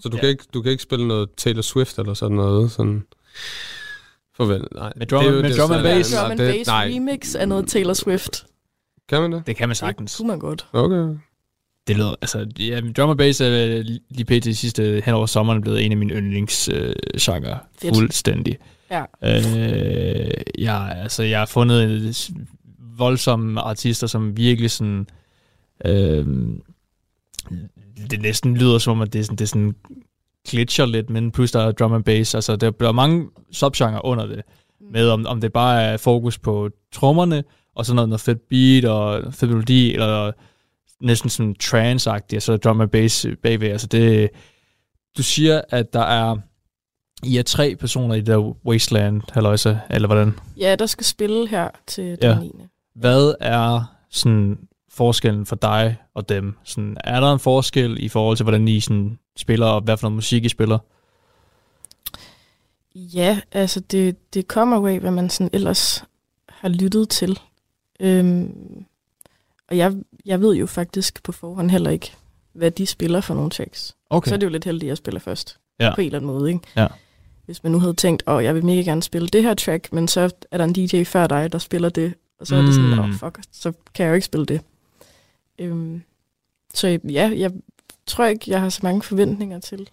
så du,
Ja.
kan ikke, du kan ikke spille noget Taylor Swift eller sådan noget? Sådan forvent, nej.
Med drum-
Det er jo-
med
det
drum and bass?
Drum and
det-
bass
Nej,
remix af noget Taylor Swift.
kan man det?
Det kan man
Det
sagtens.
kunne man godt.
Okay.
Det lyder, altså, ja, drum and bass er lige pt. sidste hen over sommeren blevet en af mine yndlingsgenre. Øh.
Fedt.
Fuldstændig.
Ja.
Øh, ja, altså, jeg har fundet voldsomme artister, som virkelig sådan... Øh, det næsten lyder som om, at det er sådan, det er sådan glitcher lidt, men plus der er drum and bass. Altså, der bliver mange subgenre under det. Med om, om det bare er fokus på trommerne, og så noget, noget fedt beat og fed melodi, eller næsten sådan trance-agtigt, og så der drum and bass bagved. Altså det, du siger, at der er, I er tre personer i det der Wasteland, halløjsa, eller hvordan?
Ja, der skal spille her til
Ja.
den 9.
Hvad er sådan forskellen for dig og dem? Sådan, er der en forskel i forhold til, hvordan I sådan spiller, og hvad for noget musik I spiller?
Ja, altså det, det kommer jo af, hvad man sådan ellers har lyttet til. Øhm, og jeg, jeg ved jo faktisk på forhånd heller ikke, hvad de spiller for nogle tracks.
Okay.
Så er det jo lidt heldigt, at jeg spiller først.
Ja.
På en eller anden måde, ikke?
Ja.
Hvis man nu havde tænkt, åh, jeg vil mega gerne spille det her track, men så er der en DJ før dig, der spiller det. Og så er det sådan, åh, fuck, så kan jeg jo ikke spille det. Øhm, så ja, jeg tror ikke, jeg har så mange forventninger til.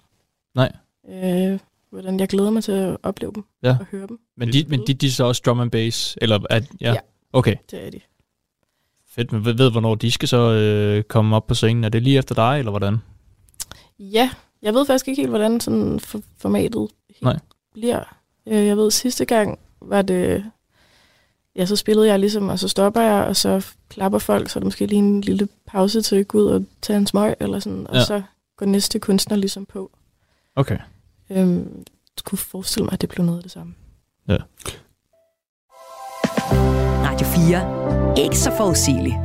Nej.
Øh, hvordan jeg glæder mig til at opleve dem
Ja.
og høre dem.
Men de, men de, de er så også drum and bass? Eller at, ja.
Ja.
Okay,
Det er de.
fedt. Men ved, ved hvornår de skal så øh, komme op på scenen? Er det lige efter dig, eller hvordan?
Ja, jeg ved faktisk ikke helt, hvordan sådan for, formatet helt
Nej.
bliver. Øh, Jeg ved, sidste gang var det... Ja, så spillede jeg ligesom, og så stopper jeg, og så klapper folk, så er der måske lige en lille pause til at gå ud og tage en smøg, eller sådan, og
Ja.
så går næste kunstner ligesom på.
Okay.
Øhm, jeg kunne forestille mig, at det blev noget af det samme.
Radio 4. Ikke så forudsigeligt.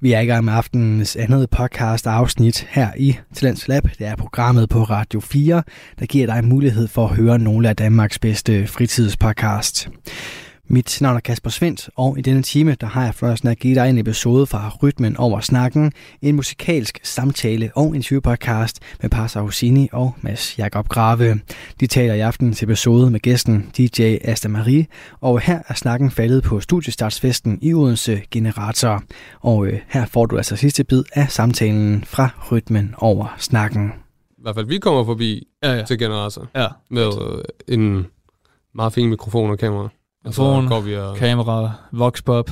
Vi er i gang med aftenens andet podcast afsnit her i Talents Lab. Det er programmet på Radio 4, der giver dig mulighed for at høre nogle af Danmarks bedste fritidspodcast. Mit navn er Kasper Svendt, og i denne time der har jeg fornøjelsen at give dig en episode fra Rytmen over snakken, en musikalsk samtale og interviewpodcast med Parsa Husini og Mads Jakob Grave. De taler i aftenens episode med gæsten DJ Asta Marie, og her er snakken faldet på studiestartsfesten i Odense Generator. Og øh, her får du altså sidste bid af samtalen fra Rytmen over snakken.
I hvert fald, vi kommer forbi
Ja, ja.
til generator
ja.
med øh, en meget fin mikrofon og kamera. Og så
Mikrofon,
går vi og
Kamera, voxpop.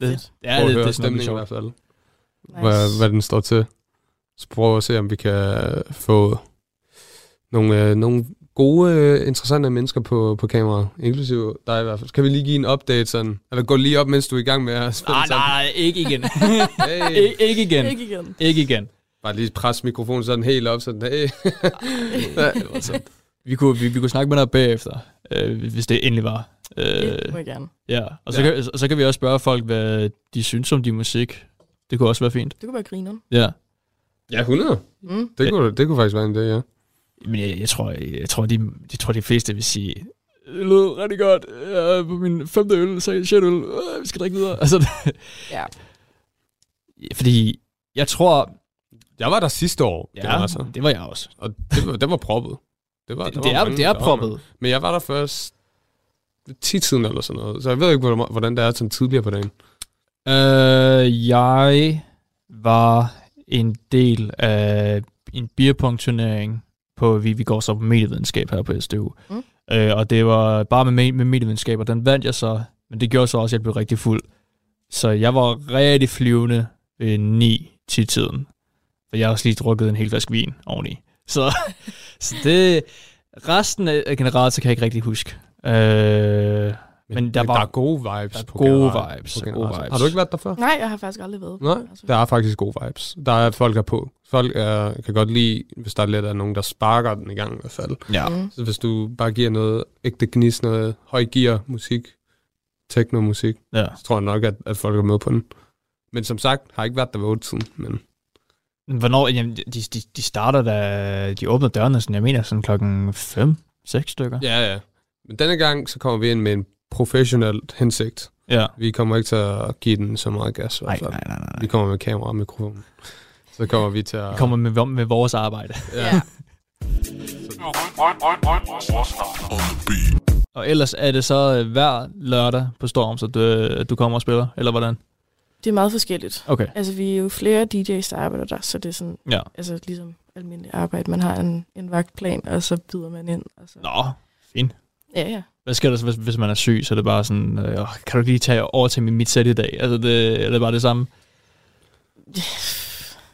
Det, ja,
prøver
det,
at
det,
høre
er noget
stemningen i hvert fald.
Nice.
Hvad, hvad den står til. Så prøver at se, om vi kan øh, få nogle, øh, nogle gode, øh, interessante mennesker på, på kamera, inklusive dig i hvert fald. Kan vi lige give en update sådan? Eller gå lige op, mens du er i gang med at spille
Nej,
sammen?
nej, ikke igen.
Hey.
Ik- ikke igen.
Ikke igen.
Ikke igen.
Bare lige presse mikrofonen sådan helt op, sådan, hey.
Vi kunne, vi, vi kunne snakke med dig bagefter, øh, hvis det endelig var. Øh,
Det må jeg gerne.
ja, og så,
Ja.
Kan, så kan vi også spørge folk, hvad de synes om din musik. Det kunne også være fint.
Det kunne være grineren.
Ja.
ja, 100.
Mm.
Det kunne, det kunne faktisk være en idé, ja.
Men jeg, jeg tror, jeg, jeg tror, de, jeg tror, de fleste vil sige, det lød rigtig godt. Jeg er på min femte øl, så sjette øl. Øh, vi skal drikke videre. Altså, det,
Ja.
fordi jeg tror,
Jeg var der sidste år,
ja,
generator,
det var jeg også.
og det var, det var proppet. Det, var,
Det,
der
det,
var
er,
mange,
det er
der var mange.
proppet.
Men jeg var der først 10 tiden eller sådan noget, så jeg ved ikke, hvordan hvordan det er sådan tidligere på dagen.
Øh, jeg var en del af en beerpong-turnering på, vi, vi går så på medievidenskab her på SDU.
Mm.
Øh, og det var bare med, med, med medievidenskab, og den vandt jeg så, men det gjorde så også, at jeg blev rigtig fuld. Så jeg var rigtig flyvende ved 9-10-tiden. For jeg har også lige drukket en hel flaske vin oveni. Så, så det... Resten af generator kan jeg ikke rigtig huske. Øh, men der var
der er gode vibes
der er
på
gode
Generator-
vibes,
på
gode vibes.
Har du ikke været der før?
Nej, jeg har faktisk aldrig været.
Nej,
Altså,
der er faktisk gode vibes. Der er folk her på. Folk er, kan godt lide, hvis der er lidt af nogen, der sparker den i gang i hvert fald.
ja.
Mm.
Så hvis du bare giver noget ægte gnis, noget høj gear musik, techno-musik,
ja.
så tror jeg nok, at, at folk er med på den. Men som sagt, har ikke været der ved 8 tiden, men
Hvornår? Jamen, de, de, de starter da... De åbner dørene, sådan, jeg mener, sådan klokken 5, 6 stykker.
ja, ja. Men denne gang, så kommer vi ind med en professionel hensigt.
Ja.
Vi kommer ikke til at give den så meget gas.
Nej, nej, nej, nej.
Vi kommer med kamera og mikrofon. Så kommer vi til at...
Vi kommer med, med vores arbejde.
Ja.
Og ellers er det så øh, hver lørdag på Storm, så du, øh, du kommer og spiller, eller hvordan?
Det er meget forskelligt.
Okay.
Altså, vi er jo flere DJ's, der arbejder der, så det er sådan,
Ja.
altså ligesom almindelig arbejde. Man har en, en vagtplan, og så byder man ind. Og så.
Nå, fint.
Ja, ja.
Hvad sker der så, hvis, hvis man er syg? Så er det bare sådan, øh, "Åh, kan du ikke lige tage over til mit, sæt i dag? Altså, det, er det bare det samme?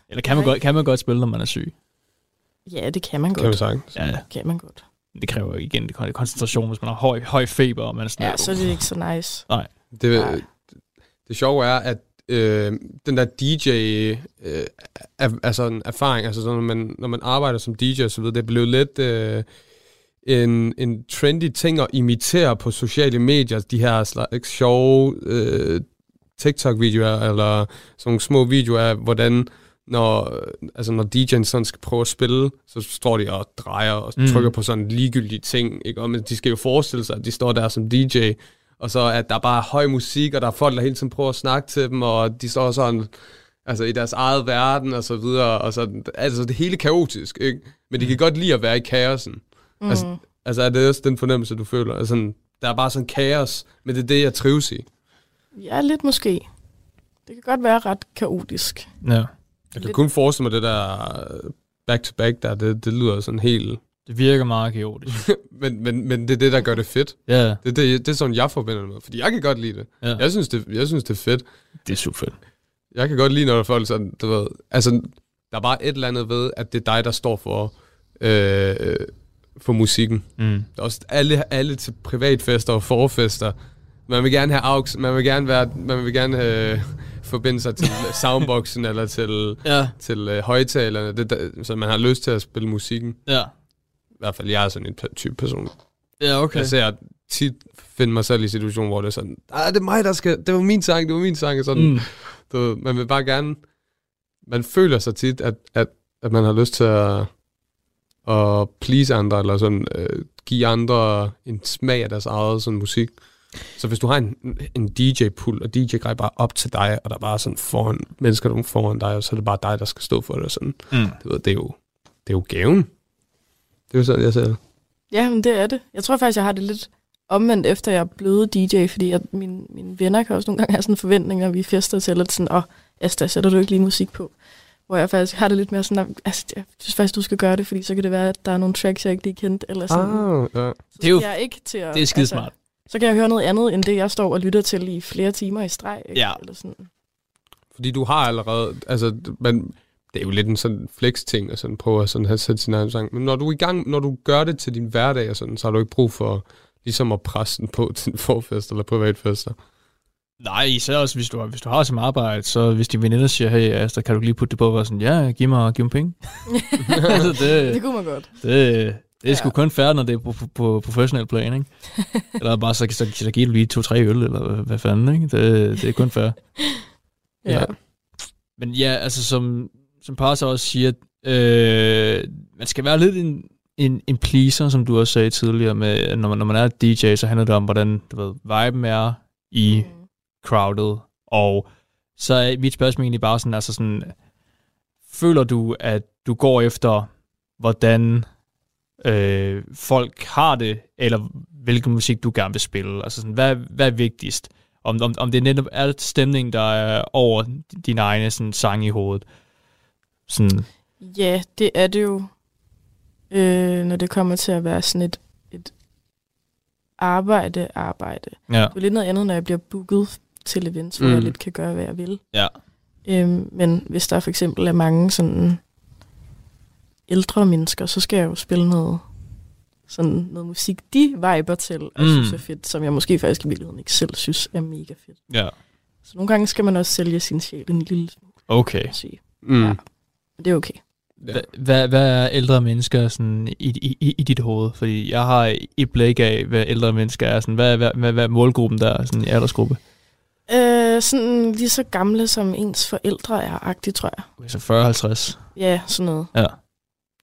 Eller kan man,
Nej.
godt, kan man godt spille, når man er syg?
Ja, det kan man
Kan vi
godt.
sige.
Ja, ja.
Kan man godt.
det kræver jo igen det koncentration, hvis man har høj, høj feber, og man er sådan,
Ja, så er det ikke så nice.
Det,
Nej.
det sjove er, at øh, den der DJ, øh, er, altså en erfaring, altså sådan, når, man, når man arbejder som DJ og så videre, det er blevet lidt øh, en, en trendy ting at imitere på sociale medier, de her slags sjove øh, TikTok-videoer, eller sådan nogle små videoer af, hvordan når, altså når DJ'en sådan skal prøve at spille, så står de og drejer og
Mm.
trykker på sådan ligegyldige ting, ikke? Og, men de skal jo forestille sig, at de står der som DJ, og så at der bare er høj musik, og der er folk, der hele tiden prøver at snakke til dem, og de står sådan altså i deres eget verden, og så videre, og så, altså det hele kaotisk, ikke? Men de kan godt lide at være i kaosen. Mm. Altså, altså er det også den fornemmelse, du føler? Altså, der er bare sådan kaos, men det er det, jeg trives i.
Ja, lidt måske. Det kan godt være ret kaotisk.
Ja.
Jeg kan
Lidt-
kun forestille mig det der øh, back-to-back der, det, det lyder sådan helt...
Det virker meget kaotisk.
men, men, men det er det, der gør det fedt.
ja,
Det, det, det er sådan, jeg forbinder det med, fordi jeg kan godt lide det.
ja.
Jeg synes, det, jeg synes, det er fedt.
det er super fedt.
Jeg kan godt lide, når folk sådan, du ved, altså, der er bare et eller andet ved, at det er dig, der står for, øh, for musikken.
Mm.
Der er også alle, alle til privatfester og forfester. Man vil gerne have aux, man vil gerne være, man vil gerne øh, forbinde sig til soundboxen eller til,
Ja,
til øh, højtalerne, det, der, så man har lyst til at spille musikken.
ja.
I hvert fald, jeg er sådan en pe- type person.
Ja, okay.
Jeg ser tit finde mig selv i situationer, hvor det er sådan, ah, det er mig, der skal, det var min sang, det var min sang, og sådan,
Mm.
du man vil bare gerne, man føler sig tit, at, at, at man har lyst til at, at please andre, eller sådan, øh, give andre en smag af deres eget sådan musik. Så hvis du har en, en DJ-pul, og DJ grej bare op til dig, og der er bare sådan foran, mennesker der er foran dig, og så er det bare dig, der skal stå for det, og sådan.
Mm.
Du ved, det er jo, det er jo gaven. Det er jo sådan, jeg ser det.
Ja, men det er det. Jeg tror faktisk, jeg har det lidt omvendt, efter jeg er blevet DJ, fordi at mine, mine venner kan også nogle gange have sådan forventninger, vi fester til, at sådan, åh, Asta, sætter du ikke lige musik på? Hvor jeg faktisk har det lidt mere sådan, at, altså, jeg synes faktisk, du skal gøre det, fordi så kan det være, at der er nogle tracks, jeg ikke lige kendt, eller sådan.
Ah, ja.
Så
Det er jo-
jeg ikke til at,
Det er skidesmart.
så kan jeg høre noget andet, end det, jeg står og lytter til i flere timer i streg. Ikke?
Ja.
Eller sådan.
Fordi du har allerede, altså, man, det er jo lidt en sådan flex-ting, at sådan prøve at sådan have sat sin egen sang. Men når du er i gang, når du gør det til din hverdag, og sådan, så har du ikke brug for ligesom at presse den på til en forfest eller privatfester.
Nej, især også, hvis du, har- hvis du har som arbejde, så hvis din veninder siger, hey Asta, kan du lige putte det på, og sådan, ja, giv mig, giv mig penge. altså,
Det
det,
kunne man godt.
det, det er sgu
Ja.
kun fair, når det er på, på, på professionel plan, ikke? eller bare, så, så, så giver du lige to-tre øl, eller hvad, hvad fanden, ikke? Det, det er kun fair.
Ja.
Men ja, altså som, som Parsa også siger, øh, man skal være lidt en, en, en pleaser, som du også sagde tidligere, med, når man, når man er DJ, så handler det om, hvordan du ved, viben er i
Mm.
crowded, og så er mit spørgsmål egentlig bare sådan, altså sådan, føler du, at du går efter, hvordan øh, folk har det, eller hvilken musik du gerne vil spille? Altså sådan, hvad, hvad er vigtigst? Om, om, om det netop er stemningen, der er over din egne sådan, sang i hovedet. Sådan,
Ja, det er det jo, øh, når det kommer til at være sådan et, et arbejde, arbejde.
ja.
Det er lidt noget andet, når jeg bliver booket til events, hvor
Mm.
jeg lidt kan gøre, hvad jeg vil.
Ja.
Øhm, men hvis der for eksempel er mange sådan ældre mennesker, så skal jeg jo spille noget, sådan noget musik, de viber til, og
Mm.
synes er fedt, som jeg måske faktisk i virkeligheden ikke selv synes er mega fedt.
Ja.
Så nogle gange skal man også sælge sin sjæl en lille smule,
Okay.
sige.
Mm.
Ja. Det er okay.
Ja.
Hva- Hvad, hvad er ældre mennesker sådan, i, i, i, dit hoved? Fordi jeg har et blik af, hvad ældre mennesker er. Sådan, hvad, hvad, hvad, hvad er målgruppen der, sådan i aldersgruppe?
Øh, sådan lige så gamle som ens forældre er, agtigt, tror jeg.
Okay, så 40-50.
Ja, sådan noget.
Ja.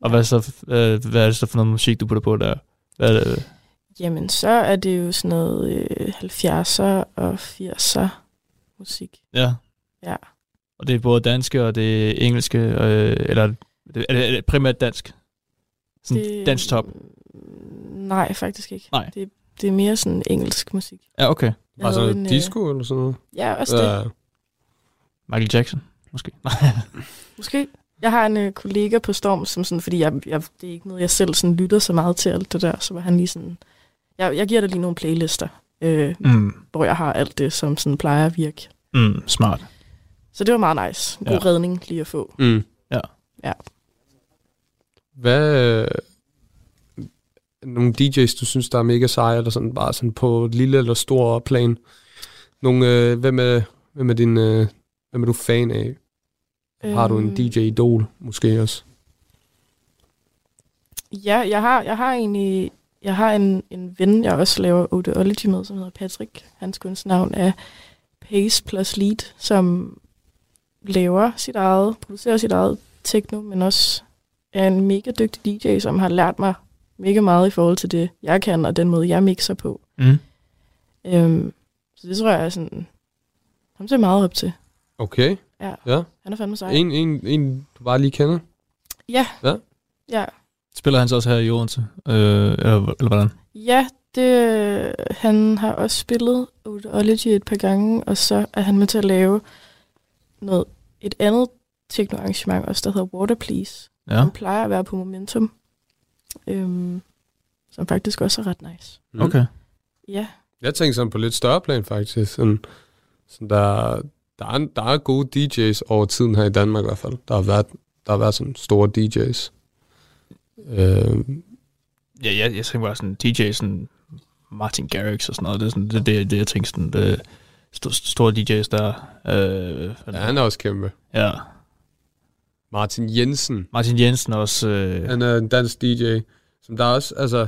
Og hvad, er så, øh, hvad er det så for noget musik, du putter på der? Hvad er det?
Jamen, så er det jo sådan noget øh, 70'er og 80'er musik.
Ja.
Ja.
Og det er både danske og det er engelske, øh, eller er det, er det primært dansk? Sådan det... dansk top?
Nej, faktisk ikke.
Nej.
Det, det er mere sådan engelsk musik.
Ja, okay.
Jeg
sådan
en,
en,
øh,
disco eller sådan noget?
Ja, også det.
Ja.
Michael Jackson, måske.
Måske. Jeg har en øh, kollega på Storm, som sådan, fordi jeg, jeg, det er ikke noget, jeg selv sådan lytter så meget til alt det der, så var han lige sådan, jeg, jeg giver dig lige nogle playlister, øh,
mm.
hvor jeg har alt det, som sådan plejer at virke.
Mm, smart.
Så det var meget nice. En god
Ja.
redning lige at få.
Mm.
Ja.
Ja.
Hvad... øh, Nogle DJ's, du synes, der er mega seje, eller sådan bare sådan på et lille eller stor plan? Nogle, øh, hvem, er, hvem er din, øh, hvem er du fan af? Har du en
Øhm,
DJ-idol måske også?
Ja, jeg har, jeg har egentlig jeg har en, en ven, jeg også laver Audiology med, som hedder Patrick. Hans kunstnavn er Pace plus Lead, som laver sit eget, producerer sit eget techno, men også er en mega dygtig DJ, som har lært mig mega meget i forhold til det, jeg kan, og den måde, jeg mixer på.
Mm.
Øhm, så det tror jeg er sådan, ham ser meget op til.
Okay.
Ja.
Ja.
Han er fandme sej.
En, en, en, du bare lige kender?
Ja.
Ja.
Ja,
Spiller han så også her i Odense? Øh, eller, eller hvordan?
Ja, det, han har også spillet Audiology et par gange, og så er han med til at lave noget, et andet techno-arrangement også, der hedder Water Please.
Ja.
Han plejer at være på Momentum, øhm, som faktisk også er ret nice.
Mm.
Okay.
Ja,
Jeg tænker sådan på lidt større plan faktisk. Sådan, sådan der, der, er, der er gode DJ's over tiden her i Danmark i hvert fald. Der har været, der har været sådan store DJ's. Øh,
Ja, jeg, jeg tænker bare sådan DJ, sådan Martin Garrix og sådan noget. Det er sådan, det, det, det jeg tænker sådan, det, st- store DJ's der. Øh,
ja, han er også kæmpe.
ja.
Martin Jensen.
Martin Jensen også. Øh,
Han er en dansk DJ, som der også, altså,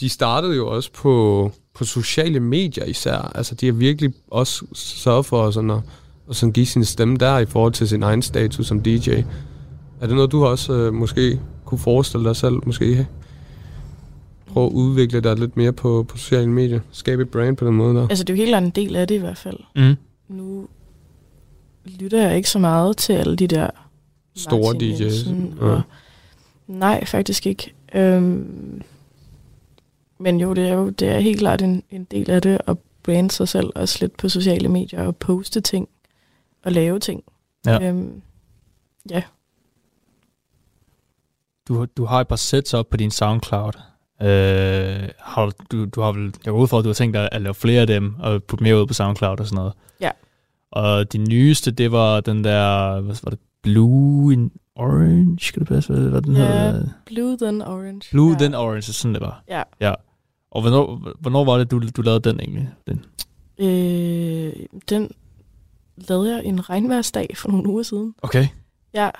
de startede jo også på, på sociale medier især. Altså, de har virkelig også sørget for sådan at, at sådan give sin stemme der i forhold til sin egen status som DJ. Er det noget, du også øh, måske kunne forestille dig selv, måske prøve at udvikle dig lidt mere på, på sociale medier? Skabe et brand på den måde der?
altså det er jo helt en del af det i hvert fald.
mm.
Nu lytter jeg ikke så meget til alle de der
Store
Martin
DJ's.
Jensen
Ja.
Og, nej, faktisk ikke. Øhm, men jo, det er jo det er helt klart en, en del af det at brande sig selv også lidt på sociale medier og poste ting og lave ting.
Ja.
Øhm, ja.
du, du har et par sets op på din SoundCloud. Øh, har du, du, har vel, jeg går ud fra, at du har tænkt dig at lave flere af dem og putte mere ud på SoundCloud og sådan noget.
Ja.
Og de nyeste, det var den der, hvad var det, Blue in Orange, skal det passe? Hvad, hvad den
Ja.
hedder?
Blue then orange.
Blue
ja.
then Orange, sådan det var.
Ja.
Ja. Og hvornår, hvornår var det, du, du lavede den egentlig? Den?
Øh, den lavede jeg en regnværsdag for nogle uger siden.
Okay.
Ja.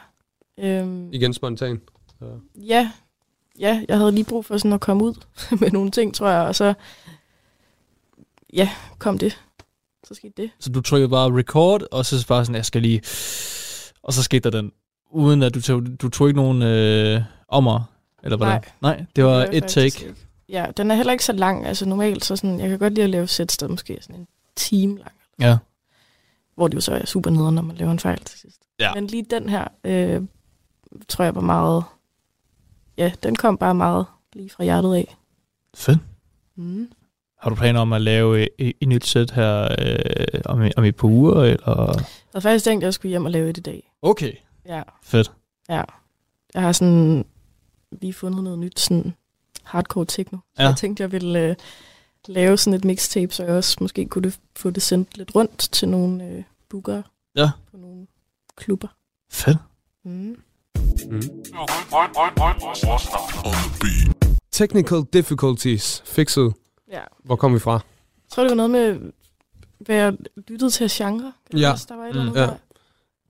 Øhm,
Igen spontan.
ja. Ja, jeg havde lige brug for sådan at komme ud med nogle ting, tror jeg, og så ja, kom det. Så skete det.
Så du trykkede bare record, og så bare sådan, jeg skal lige... Og så skete der den, uden at du tog, du tog ikke nogen øh, ommer, eller hvordan?
Nej.
Nej, det var et take.
ikke. Ja, den er heller ikke så lang. Altså normalt, så sådan, jeg kan godt lide at lave sets, der måske sådan en time lang.
Ja.
Hvor det jo så er super nederen, når man laver en fejl til sidst.
Ja.
Men lige den her, øh, tror jeg var meget... Ja, den kom bare meget lige fra hjertet af.
Fedt.
Mm.
Har du planer om at lave et, et nyt sæt her øh, om, om et par uger, eller?
Jeg havde faktisk tænkt, at jeg skulle hjem og lave et i dag.
Okay.
Ja,
Fedt.
ja. Jeg har sådan lige fundet noget nyt, sådan hardcore techno. Så
Ja.
jeg tænkte, jeg ville øh, lave sådan et mixtape, så jeg også måske kunne det, få det sendt lidt rundt til nogle øh, bookere
Ja.
på nogle klubber.
Fedt.
Mm.
Mm. Technical difficulties. Fixet.
Ja.
Hvor kom vi fra?
Jeg tror, det var noget med, hvad jeg lyttede til genre. Kan
Ja.
passe? Der var et eller
Mm.
andet
Ja.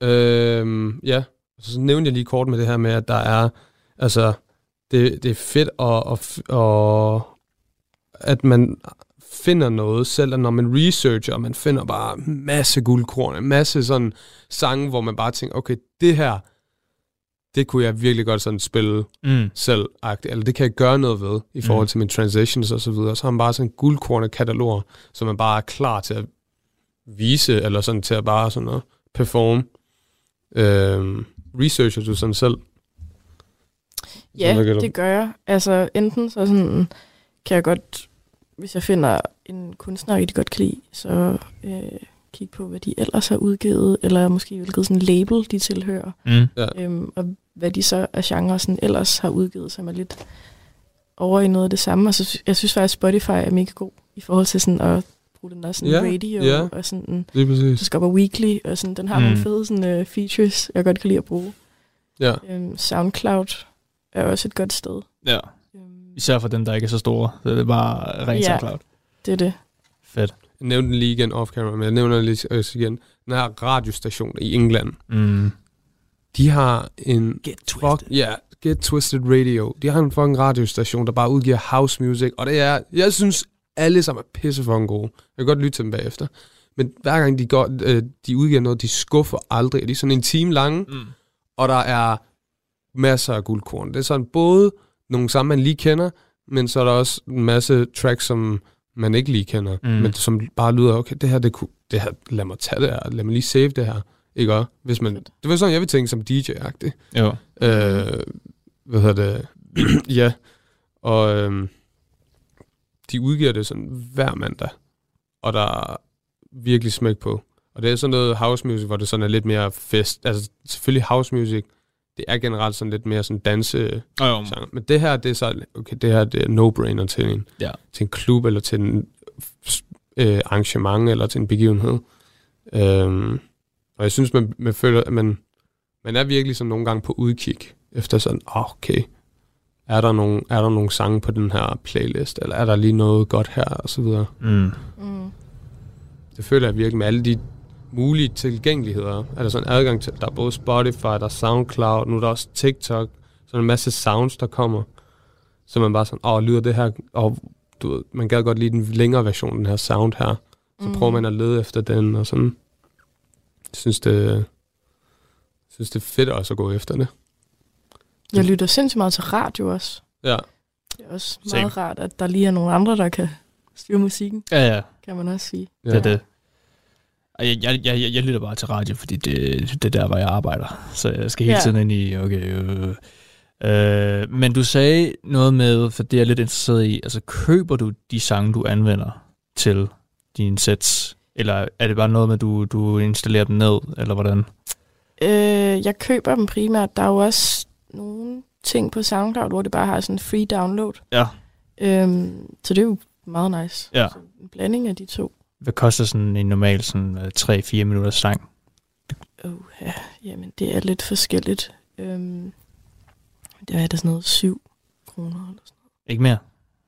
der.
Øhm, ja, så nævnte jeg lige kort med det her med, at der er, altså, det, det er fedt at, at, at, at man finder noget, selv når man researcher, og man finder bare masse guldkorn, masse sådan sange, hvor man bare tænker, okay, det her, det kunne jeg virkelig godt sådan spille
Mm.
selv, eller det kan jeg gøre noget ved, i forhold
Mm.
til mine transitions og så videre. Så har man bare sådan en guldkornet katalog, som man bare er klar til at vise, eller sådan til at bare sådan at performe. Øhm, researcher du sådan selv?
Ja,
du?
det gør jeg. Altså, enten så sådan, kan jeg godt, hvis jeg finder en kunstner, jeg rigtig godt kan lide, så øh, kigge på, hvad de ellers har udgivet, eller måske hvilket sådan label, de tilhører,
Mm.
øhm, og hvad de så af genre sådan ellers har udgivet, som er lidt over i noget af det samme. Og så jeg synes faktisk, Spotify er mega god i forhold til sådan at bruge den der sådan
Ja,
radio,
ja.
og sådan,
er
skal op og weekly, og sådan, den har mm. Nogle fede sådan, uh, features, jeg godt kan lide at bruge.
Ja.
Øhm, SoundCloud er også et godt sted.
Ja.
Øhm,
Især for dem, der ikke er så store. Så det er bare rent
Ja.
SoundCloud.
det er det.
Fedt.
Jeg nævnte den lige igen off-camera, men jeg nævner den lige også igen. Den her radiostation i England,
Mm.
de har en...
Get
Fuck, ja, yeah, Get Twisted Radio. De har en fucking radiostation, der bare udgiver house music, og det er, jeg synes, alle sammen er pisse fucking gode. Jeg kan godt lytte til dem bagefter. Men hver gang de, går, øh, de udgiver noget, de skuffer aldrig. De er sådan en time lange,
Mm.
og der er masser af guldkorn. Det er sådan både nogle sammen, man lige kender, men så er der også en masse tracks, som man ikke lige kender,
Mm.
men som bare lyder, okay, det her, det, kunne, det her, lad mig tage det her, lad mig lige save det her, ikke også? Hvis man, det var sådan, jeg vil tænke som DJ-agtig.
Jo.
Øh, hvad hedder det? ja, og øhm, de udgiver det sådan hver mandag, og der er virkelig smæk på. Og det er sådan noget house music, hvor det sådan er lidt mere fest. Altså selvfølgelig house music, det er generelt sådan lidt mere sådan danse
Oh,
sang. Men det her, det er så, okay, det her det er no-brainer til en,
Ja.
til en klub, eller til en øh, arrangement, eller til en begivenhed. Øhm, og jeg synes, man, man føler, at man, man er virkelig sådan nogle gange på udkig, efter sådan, oh, okay, er der, nogle, er der nogle sange på den her playlist, eller er der lige noget godt her, og så videre.
Mm.
Mm.
Det føler jeg virkelig med alle de mulige tilgængeligheder. Er der sådan adgang til, der er både Spotify, der er SoundCloud, nu er der også TikTok, sådan en masse sounds, der kommer. Så man bare sådan, åh, lyder det her, og du ved, man gad godt lide den længere version, den her sound her. Så mm. prøver man at lede efter den, og sådan. Jeg synes, det, jeg synes, det er fedt også at gå efter det.
Jeg lytter sindssygt meget til radio også.
Ja,
Det er også
Same.
meget rart, at der lige er nogle andre, der kan styre musikken,
Ja, ja.
kan man også sige.
ja.
Det er det. Jeg, jeg, jeg, jeg lytter bare til radio, fordi det, det er der, hvor jeg arbejder. Så jeg skal hele
Ja.
tiden ind i, okay... Øh, øh, men du sagde noget med, for det er jeg lidt interesseret i, altså køber du de sange, du anvender til dine sets? Eller er det bare noget med, du, du installerer dem ned, eller hvordan?
Øh, jeg køber dem primært. Der er jo også nogle ting på SoundCloud, hvor det bare har sådan en free download.
Ja.
Øhm, så det er jo meget nice.
Ja.
Så en blanding af de to.
Hvad koster sådan en normal sådan, øh, 3-4 minutters sang?
Oh, ja, jamen, det er lidt forskelligt. Øhm, det er det sådan noget 7 kroner eller sådan
Ikke mere?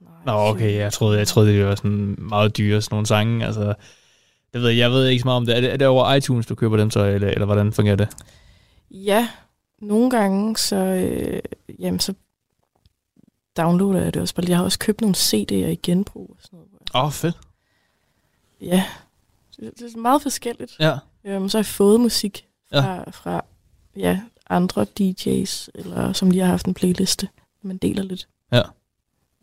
noget.
Nå, okay, jeg troede, jeg troede det var sådan meget dyre, sådan nogle sange. Altså, det ved jeg, jeg ved ikke så meget om det. Er det, er det over iTunes, du køber dem så, eller, eller hvordan fungerer det?
Ja, nogle gange, så, øh, jamen, så downloader jeg det også. Jeg har også købt nogle CD'er i genbrug og noget.
Åh, oh, fedt.
Ja, det, det er meget forskelligt.
Ja.
Øhm, så har jeg fået musik fra, ja. fra ja, andre DJ's, eller som lige har haft en playliste, man deler lidt.
Ja.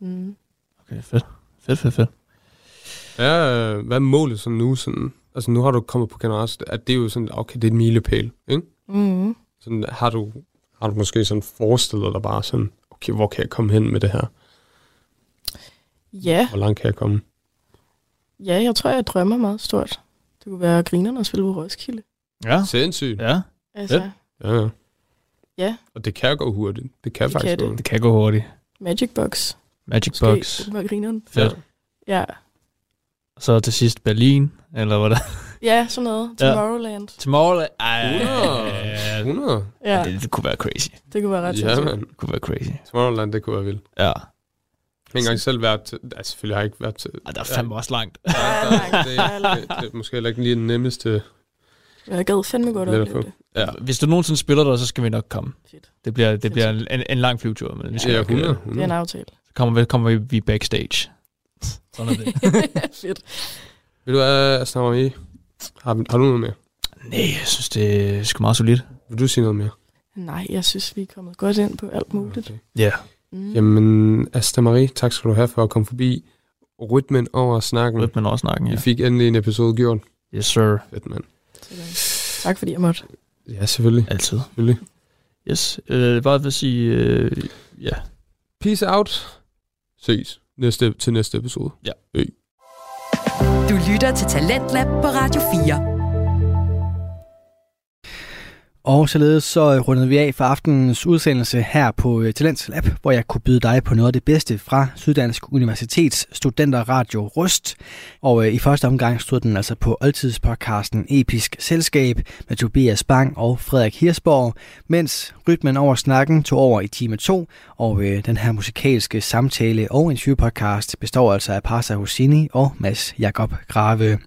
Mm.
Okay, fedt. Fedt, fedt, fedt.
Ja, øh, hvad er målet sådan nu? Sådan, altså nu har du kommet på generelt, at det er jo sådan, okay, det er et milepæl, ikke?
Mm.
Sådan, har, du, har du måske sådan forestillet dig bare sådan, okay, hvor kan jeg komme hen med det her?
Ja,
Hvor langt kan jeg komme?
Ja, jeg tror, jeg drømmer meget stort. Det kunne være grinerne at spille på Roskilde.
Ja.
Sindssygt.
Ja,
Altså.
Ja, ja.
Ja.
Og det kan gå hurtigt. Det kan
Det
faktisk
kan
gå
det.
det kan gå hurtigt.
Magic Box.
Magic
Måske.
Box.
Det kunne være grineren.
Fedt.
Ja.
Og så til sidst Berlin, eller hvad der?
ja, sådan noget.
Ja.
Tomorrowland.
Tomorrowland. Ej,
100.
ja,
100.
Ja,
det, det kunne være crazy.
det kunne være ret
Ja,
sindssygt.
man.
Det kunne være crazy.
Tomorrowland, det kunne være vildt.
Ja.
Jeg har ikke engang selv været til... Altså, selvfølgelig har jeg ikke været til...
Ej, der er fandme også langt.
Ja,
Ja,
der,
langt.
det,
Ja,
det, det, er måske heller ikke lige den nemmeste
Jeg gad fandme godt opleve det.
Ja,
Hvis du nogensinde spiller der, så skal vi nok komme.
Fedt.
Det bliver, det bliver en, en, en lang flyvetur, men vi skal
ja
nok, øh,
100.
Det er en
100.
aftale.
Så kommer vi, kommer vi, vi backstage. Sådan er det.
Fedt.
Ved du hvad, Asna i? Har, har du noget mere?
Nej, jeg synes, det er sgu meget solidt.
Vil du sige noget mere?
Nej, jeg synes, vi er kommet godt ind på alt muligt.
Okay.
Ja.
Mm.
Jamen, Asta Marie, tak skal du have for at komme forbi. Rytmen over snakken.
Med også snakken,
Vi
ja.
fik endelig en episode gjort.
Yes, sir.
Fedt, mand.
Tak fordi jeg måtte.
Ja, selvfølgelig.
Altid.
selvfølgelig.
Yes. Øh, bare at sige, øh, ja.
Peace out. Ses næste, til næste episode.
Ja.
Ø.
Du lytter til Talentlab på Radio 4.
Og således så øh, rundede vi af for aftenens udsendelse her på øh, Talents Lab, hvor jeg kunne byde dig på noget af det bedste fra Syddansk Universitets Studenterradio Rust. Og øh, i første omgang stod den altså på oldtidspodcasten Episk Selskab med Tobias Bang og Frederik Hirsborg, mens rytmen over snakken tog over i time 2, og øh, den her musikalske samtale og interviewpodcast består altså af Parsa Hosini og Mads Jakob Grave.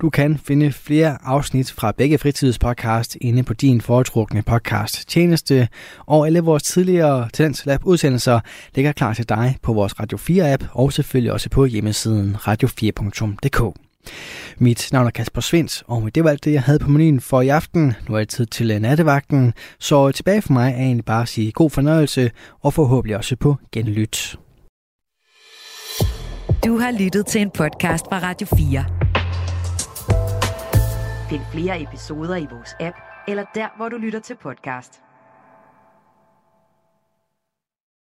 Du kan finde flere afsnit fra begge fritidspodcast inde på din foretrukne podcast tjeneste, og alle vores tidligere Talents Lab udsendelser ligger klar til dig på vores Radio 4 app og selvfølgelig også på hjemmesiden radio4.dk. Mit navn er Kasper Svens, og det var alt det, jeg havde på menuen for i aften. Nu er det tid til nattevagten, så tilbage for mig er egentlig bare at sige god fornøjelse, og forhåbentlig også på genlyt.
Du har lyttet til en podcast fra Radio 4. Find flere episoder i vores app, eller der, hvor du lytter til podcast.